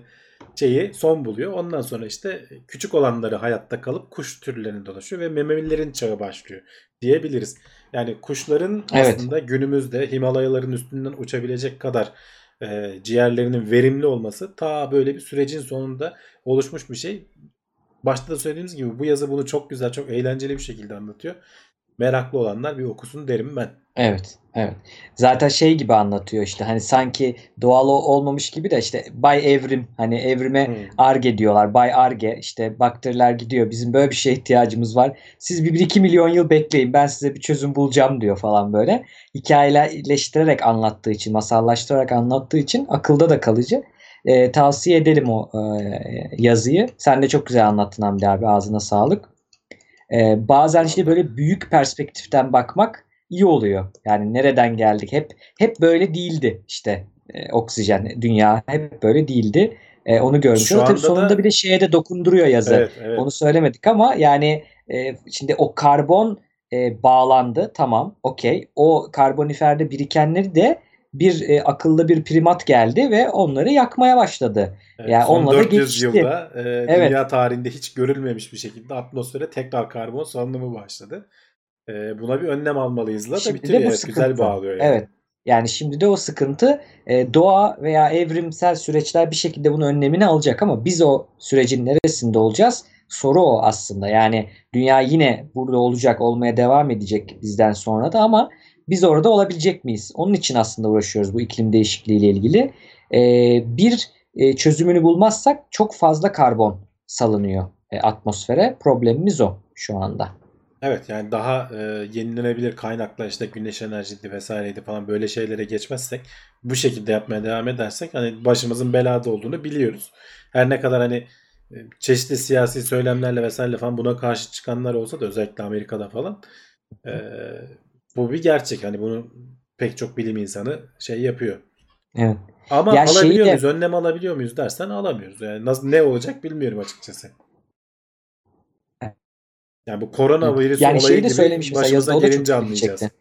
[SPEAKER 2] şeyi son buluyor. Ondan sonra işte küçük olanları hayatta kalıp kuş türlerine dolaşıyor ve memelilerin çağı başlıyor diyebiliriz. Yani kuşların
[SPEAKER 3] Evet.
[SPEAKER 2] aslında günümüzde Himalayaların üstünden uçabilecek kadar e, ciğerlerinin verimli olması ta böyle bir sürecin sonunda oluşmuş bir şey. Başta da söylediğimiz gibi bu yazı bunu çok güzel, çok eğlenceli bir şekilde anlatıyor. Meraklı olanlar bir okusun derim ben.
[SPEAKER 3] Evet, evet. Zaten şey gibi anlatıyor işte hani sanki doğal olmamış gibi de işte Bay Evrim hani evrime
[SPEAKER 2] Hmm.
[SPEAKER 3] Arge diyorlar. Bay Arge işte bakteriler gidiyor. Bizim böyle bir şeye ihtiyacımız var. Siz bir 1-2 milyon yıl bekleyin. Ben size bir çözüm bulacağım diyor falan böyle. Hikayeleştirerek anlattığı için, masallaştırarak anlattığı için akılda da kalıcı. Ee, tavsiye edelim o e, yazıyı. Sen de çok güzel anlattın Hamdi abi. Ağzına sağlık. Ee, bazen işte böyle büyük perspektiften bakmak iyi oluyor. Yani nereden geldik? Hep hep böyle değildi işte e, oksijen dünya hep böyle değildi. E, onu görmüş. Tabii sonunda
[SPEAKER 2] da-
[SPEAKER 3] bir de şeye de dokunduruyor yazı.
[SPEAKER 2] Evet, evet.
[SPEAKER 3] Onu söylemedik ama yani e, şimdi o karbon e, bağlandı tamam okey. O karboniferde birikenleri de bir e, akıllı bir primat geldi ve onları yakmaya başladı.
[SPEAKER 2] Evet,
[SPEAKER 3] Yani
[SPEAKER 2] son
[SPEAKER 3] onunla da
[SPEAKER 2] 400
[SPEAKER 3] geçişti.
[SPEAKER 2] yılda e,
[SPEAKER 3] Evet.
[SPEAKER 2] dünya tarihinde hiç görülmemiş bir şekilde atmosfere tekrar karbon salınımı başladı. E, buna bir önlem almalıyız da bitiriyor.
[SPEAKER 3] de bu
[SPEAKER 2] Evet, güzel bağlıyor yani.
[SPEAKER 3] Evet. Yani şimdi de o sıkıntı e, doğa veya evrimsel süreçler bir şekilde bunun önlemini alacak ama biz o sürecin neresinde olacağız? Soru o aslında. Yani dünya yine burada olacak, olmaya devam edecek bizden sonra da ama biz orada olabilecek miyiz? Onun için aslında uğraşıyoruz bu iklim değişikliği ile ilgili. E, bir e, çözümünü bulmazsak çok fazla karbon salınıyor e, atmosfere. Problemimiz o şu anda.
[SPEAKER 2] Evet yani daha e, yenilenebilir kaynaklar işte güneş enerjisi vesaireydi falan böyle şeylere geçmezsek bu şekilde yapmaya devam edersek hani başımızın belada olduğunu biliyoruz. Her ne kadar hani e, çeşitli siyasi söylemlerle vesaire falan buna karşı çıkanlar olsa da özellikle Amerika'da falan e, bu bir gerçek. Hani bunu pek çok bilim insanı şey yapıyor.
[SPEAKER 3] Evet.
[SPEAKER 2] Ama
[SPEAKER 3] Ya
[SPEAKER 2] alabiliyor
[SPEAKER 3] şeyi de-
[SPEAKER 2] muyuz? Önlem alabiliyor muyuz dersen alamıyoruz. Yani nasıl ne olacak bilmiyorum açıkçası. Yani bu korona virüsü
[SPEAKER 3] Yani
[SPEAKER 2] olayı
[SPEAKER 3] de
[SPEAKER 2] gibi başımıza gelince anlayacağız.
[SPEAKER 3] çekti.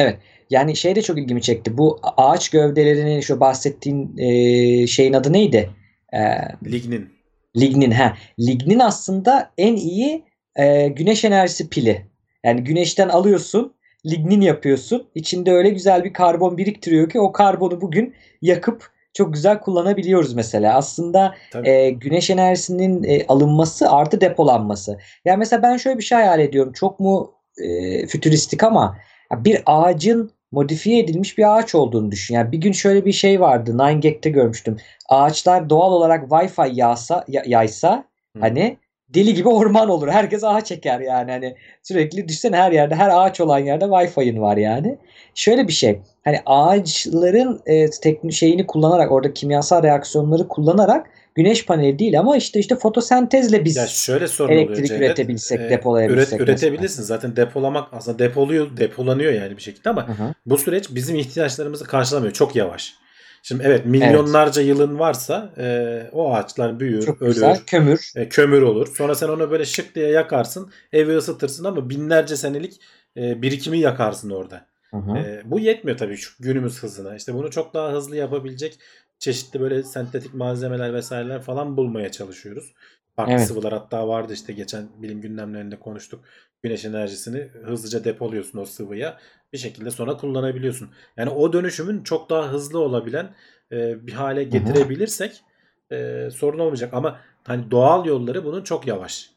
[SPEAKER 3] Evet. Yani şey de çok ilgimi çekti. Bu ağaç gövdelerinin şu bahsettiğin e, şeyin adı neydi? E,
[SPEAKER 2] Lignin.
[SPEAKER 3] lignin. Ha. Lignin aslında en iyi e, güneş enerjisi pili. Yani güneşten alıyorsun, lignin yapıyorsun. İçinde öyle güzel bir karbon biriktiriyor ki o karbonu bugün yakıp çok güzel kullanabiliyoruz mesela. Aslında
[SPEAKER 2] Tabii.
[SPEAKER 3] e, güneş enerjisinin e, alınması artı depolanması. Yani mesela ben şöyle bir şey hayal ediyorum. Çok mu e, fütüristik ama bir ağacın modifiye edilmiş bir ağaç olduğunu düşün. Yani bir gün şöyle bir şey vardı. 9gag'te görmüştüm. Ağaçlar doğal olarak Wi-Fi yağsa, ya- yaysa
[SPEAKER 2] Hı.
[SPEAKER 3] hani deli gibi orman olur. Herkes ağaç çeker yani. Hani sürekli düşsene her yerde her ağaç olan yerde Wi-Fi'in var yani. Şöyle bir şey. Hani ağaçların e, teknik şeyini kullanarak orada kimyasal reaksiyonları kullanarak güneş paneli değil ama işte işte fotosentezle biz
[SPEAKER 2] Ya şöyle sorun oluyor
[SPEAKER 3] elektrik
[SPEAKER 2] Cevdet.
[SPEAKER 3] üretebilsek,
[SPEAKER 2] Ee,
[SPEAKER 3] depolayabilsek
[SPEAKER 2] üret- üretebilirsin. Zaten depolamak aslında depoluyor, depolanıyor yani bir şekilde ama
[SPEAKER 3] Hı hı.
[SPEAKER 2] bu süreç bizim ihtiyaçlarımızı karşılamıyor. Çok yavaş. Şimdi evet milyonlarca yılın varsa e, o ağaçlar büyür,
[SPEAKER 3] Çok
[SPEAKER 2] ölür,
[SPEAKER 3] güzel. Kömür.
[SPEAKER 2] e, kömür olur. Sonra sen onu böyle şık diye yakarsın, evi ısıtırsın ama binlerce senelik e, birikimi yakarsın orada.
[SPEAKER 3] Hı hı.
[SPEAKER 2] E, bu yetmiyor tabii şu günümüz hızına. İşte bunu çok daha hızlı yapabilecek çeşitli böyle sentetik malzemeler vesaireler falan bulmaya çalışıyoruz. Farklı
[SPEAKER 3] Evet.
[SPEAKER 2] sıvılar hatta vardı işte geçen bilim gündemlerinde konuştuk. Güneş enerjisini hızlıca depoluyorsun o sıvıya. Bir şekilde sonra kullanabiliyorsun. Yani o dönüşümün çok daha hızlı olabilen e, bir hale getirebilirsek e, sorun olmayacak. Ama hani doğal yolları bunun çok yavaş.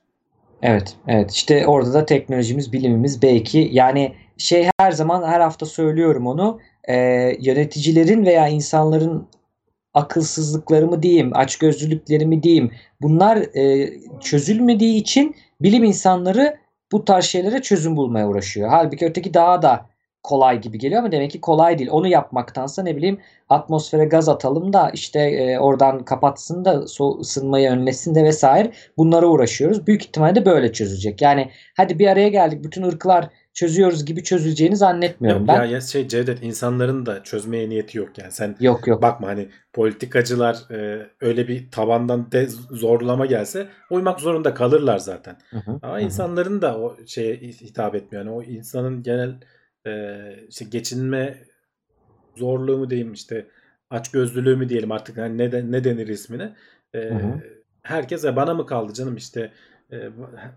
[SPEAKER 3] Evet, evet. İşte orada da teknolojimiz, bilimimiz belki yani şey her zaman her hafta söylüyorum onu. e, yöneticilerin veya insanların akılsızlıkları mı diyeyim, açgözlülükleri mi diyeyim. Bunlar e, çözülmediği için bilim insanları bu tarz şeylere çözüm bulmaya uğraşıyor. Halbuki öteki daha da kolay gibi geliyor ama demek ki kolay değil. Onu yapmaktansa ne bileyim atmosfere gaz atalım da işte e, oradan kapatsın da so ısınmayı önlesin de vesaire bunlara uğraşıyoruz. Büyük ihtimalle böyle çözülecek. Yani hadi bir araya geldik bütün ırklar çözüyoruz gibi çözüleceğini zannetmiyorum
[SPEAKER 2] Ya,
[SPEAKER 3] ben.
[SPEAKER 2] ya, ya şey Cevdet insanların da çözmeye niyeti yok yani. Sen
[SPEAKER 3] Yok yok.
[SPEAKER 2] bakma hani politikacılar e, öyle bir tabandan de zorlama gelse uymak zorunda kalırlar zaten.
[SPEAKER 3] Hı hı,
[SPEAKER 2] Ama
[SPEAKER 3] hı.
[SPEAKER 2] insanların da o şeye hitap etmiyor. Yani o insanın genel e, işte geçinme zorluğu mu diyeyim işte açgözlülüğü mü diyelim artık yani ne, de, ne denir ismine. E,
[SPEAKER 3] Hı hı.
[SPEAKER 2] herkese bana mı kaldı canım işte e,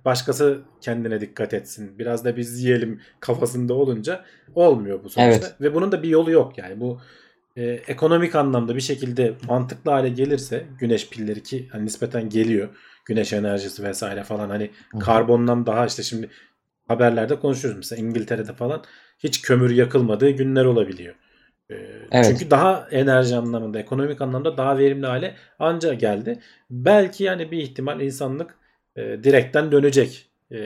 [SPEAKER 2] başkası kendine dikkat etsin. Biraz da biz yiyelim kafasında olunca olmuyor bu sonuçta.
[SPEAKER 3] Evet.
[SPEAKER 2] Ve bunun da bir yolu yok yani bu e, ekonomik anlamda bir şekilde mantıklı hale gelirse güneş pilleri ki hani nispeten geliyor. Güneş enerjisi vesaire falan hani
[SPEAKER 3] hı.
[SPEAKER 2] karbondan daha işte şimdi haberlerde konuşuyoruz mesela İngiltere'de falan hiç kömür yakılmadığı günler olabiliyor. Ee,
[SPEAKER 3] Evet.
[SPEAKER 2] Çünkü daha enerji anlamında, ekonomik anlamda daha verimli hale anca geldi. Belki yani bir ihtimal insanlık e, direkten dönecek e,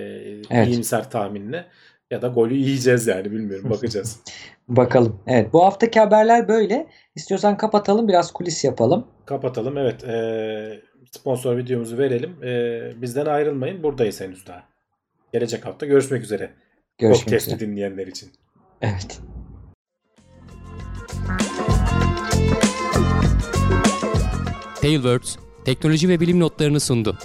[SPEAKER 3] Evet.
[SPEAKER 2] iyimser tahminle ya da golü yiyeceğiz yani bilmiyorum bakacağız.
[SPEAKER 3] Bakalım. Evet bu haftaki haberler böyle. İstiyorsan kapatalım biraz kulis yapalım.
[SPEAKER 2] Kapatalım evet e, sponsor videomuzu verelim. E, bizden ayrılmayın buradayız henüz daha. Gelecek hafta görüşmek üzere.
[SPEAKER 3] Görüşmek
[SPEAKER 2] Podcast'i
[SPEAKER 3] üzere.
[SPEAKER 2] dinleyenler için.
[SPEAKER 3] Evet.
[SPEAKER 1] Tailwords teknoloji ve bilim notlarını sundu.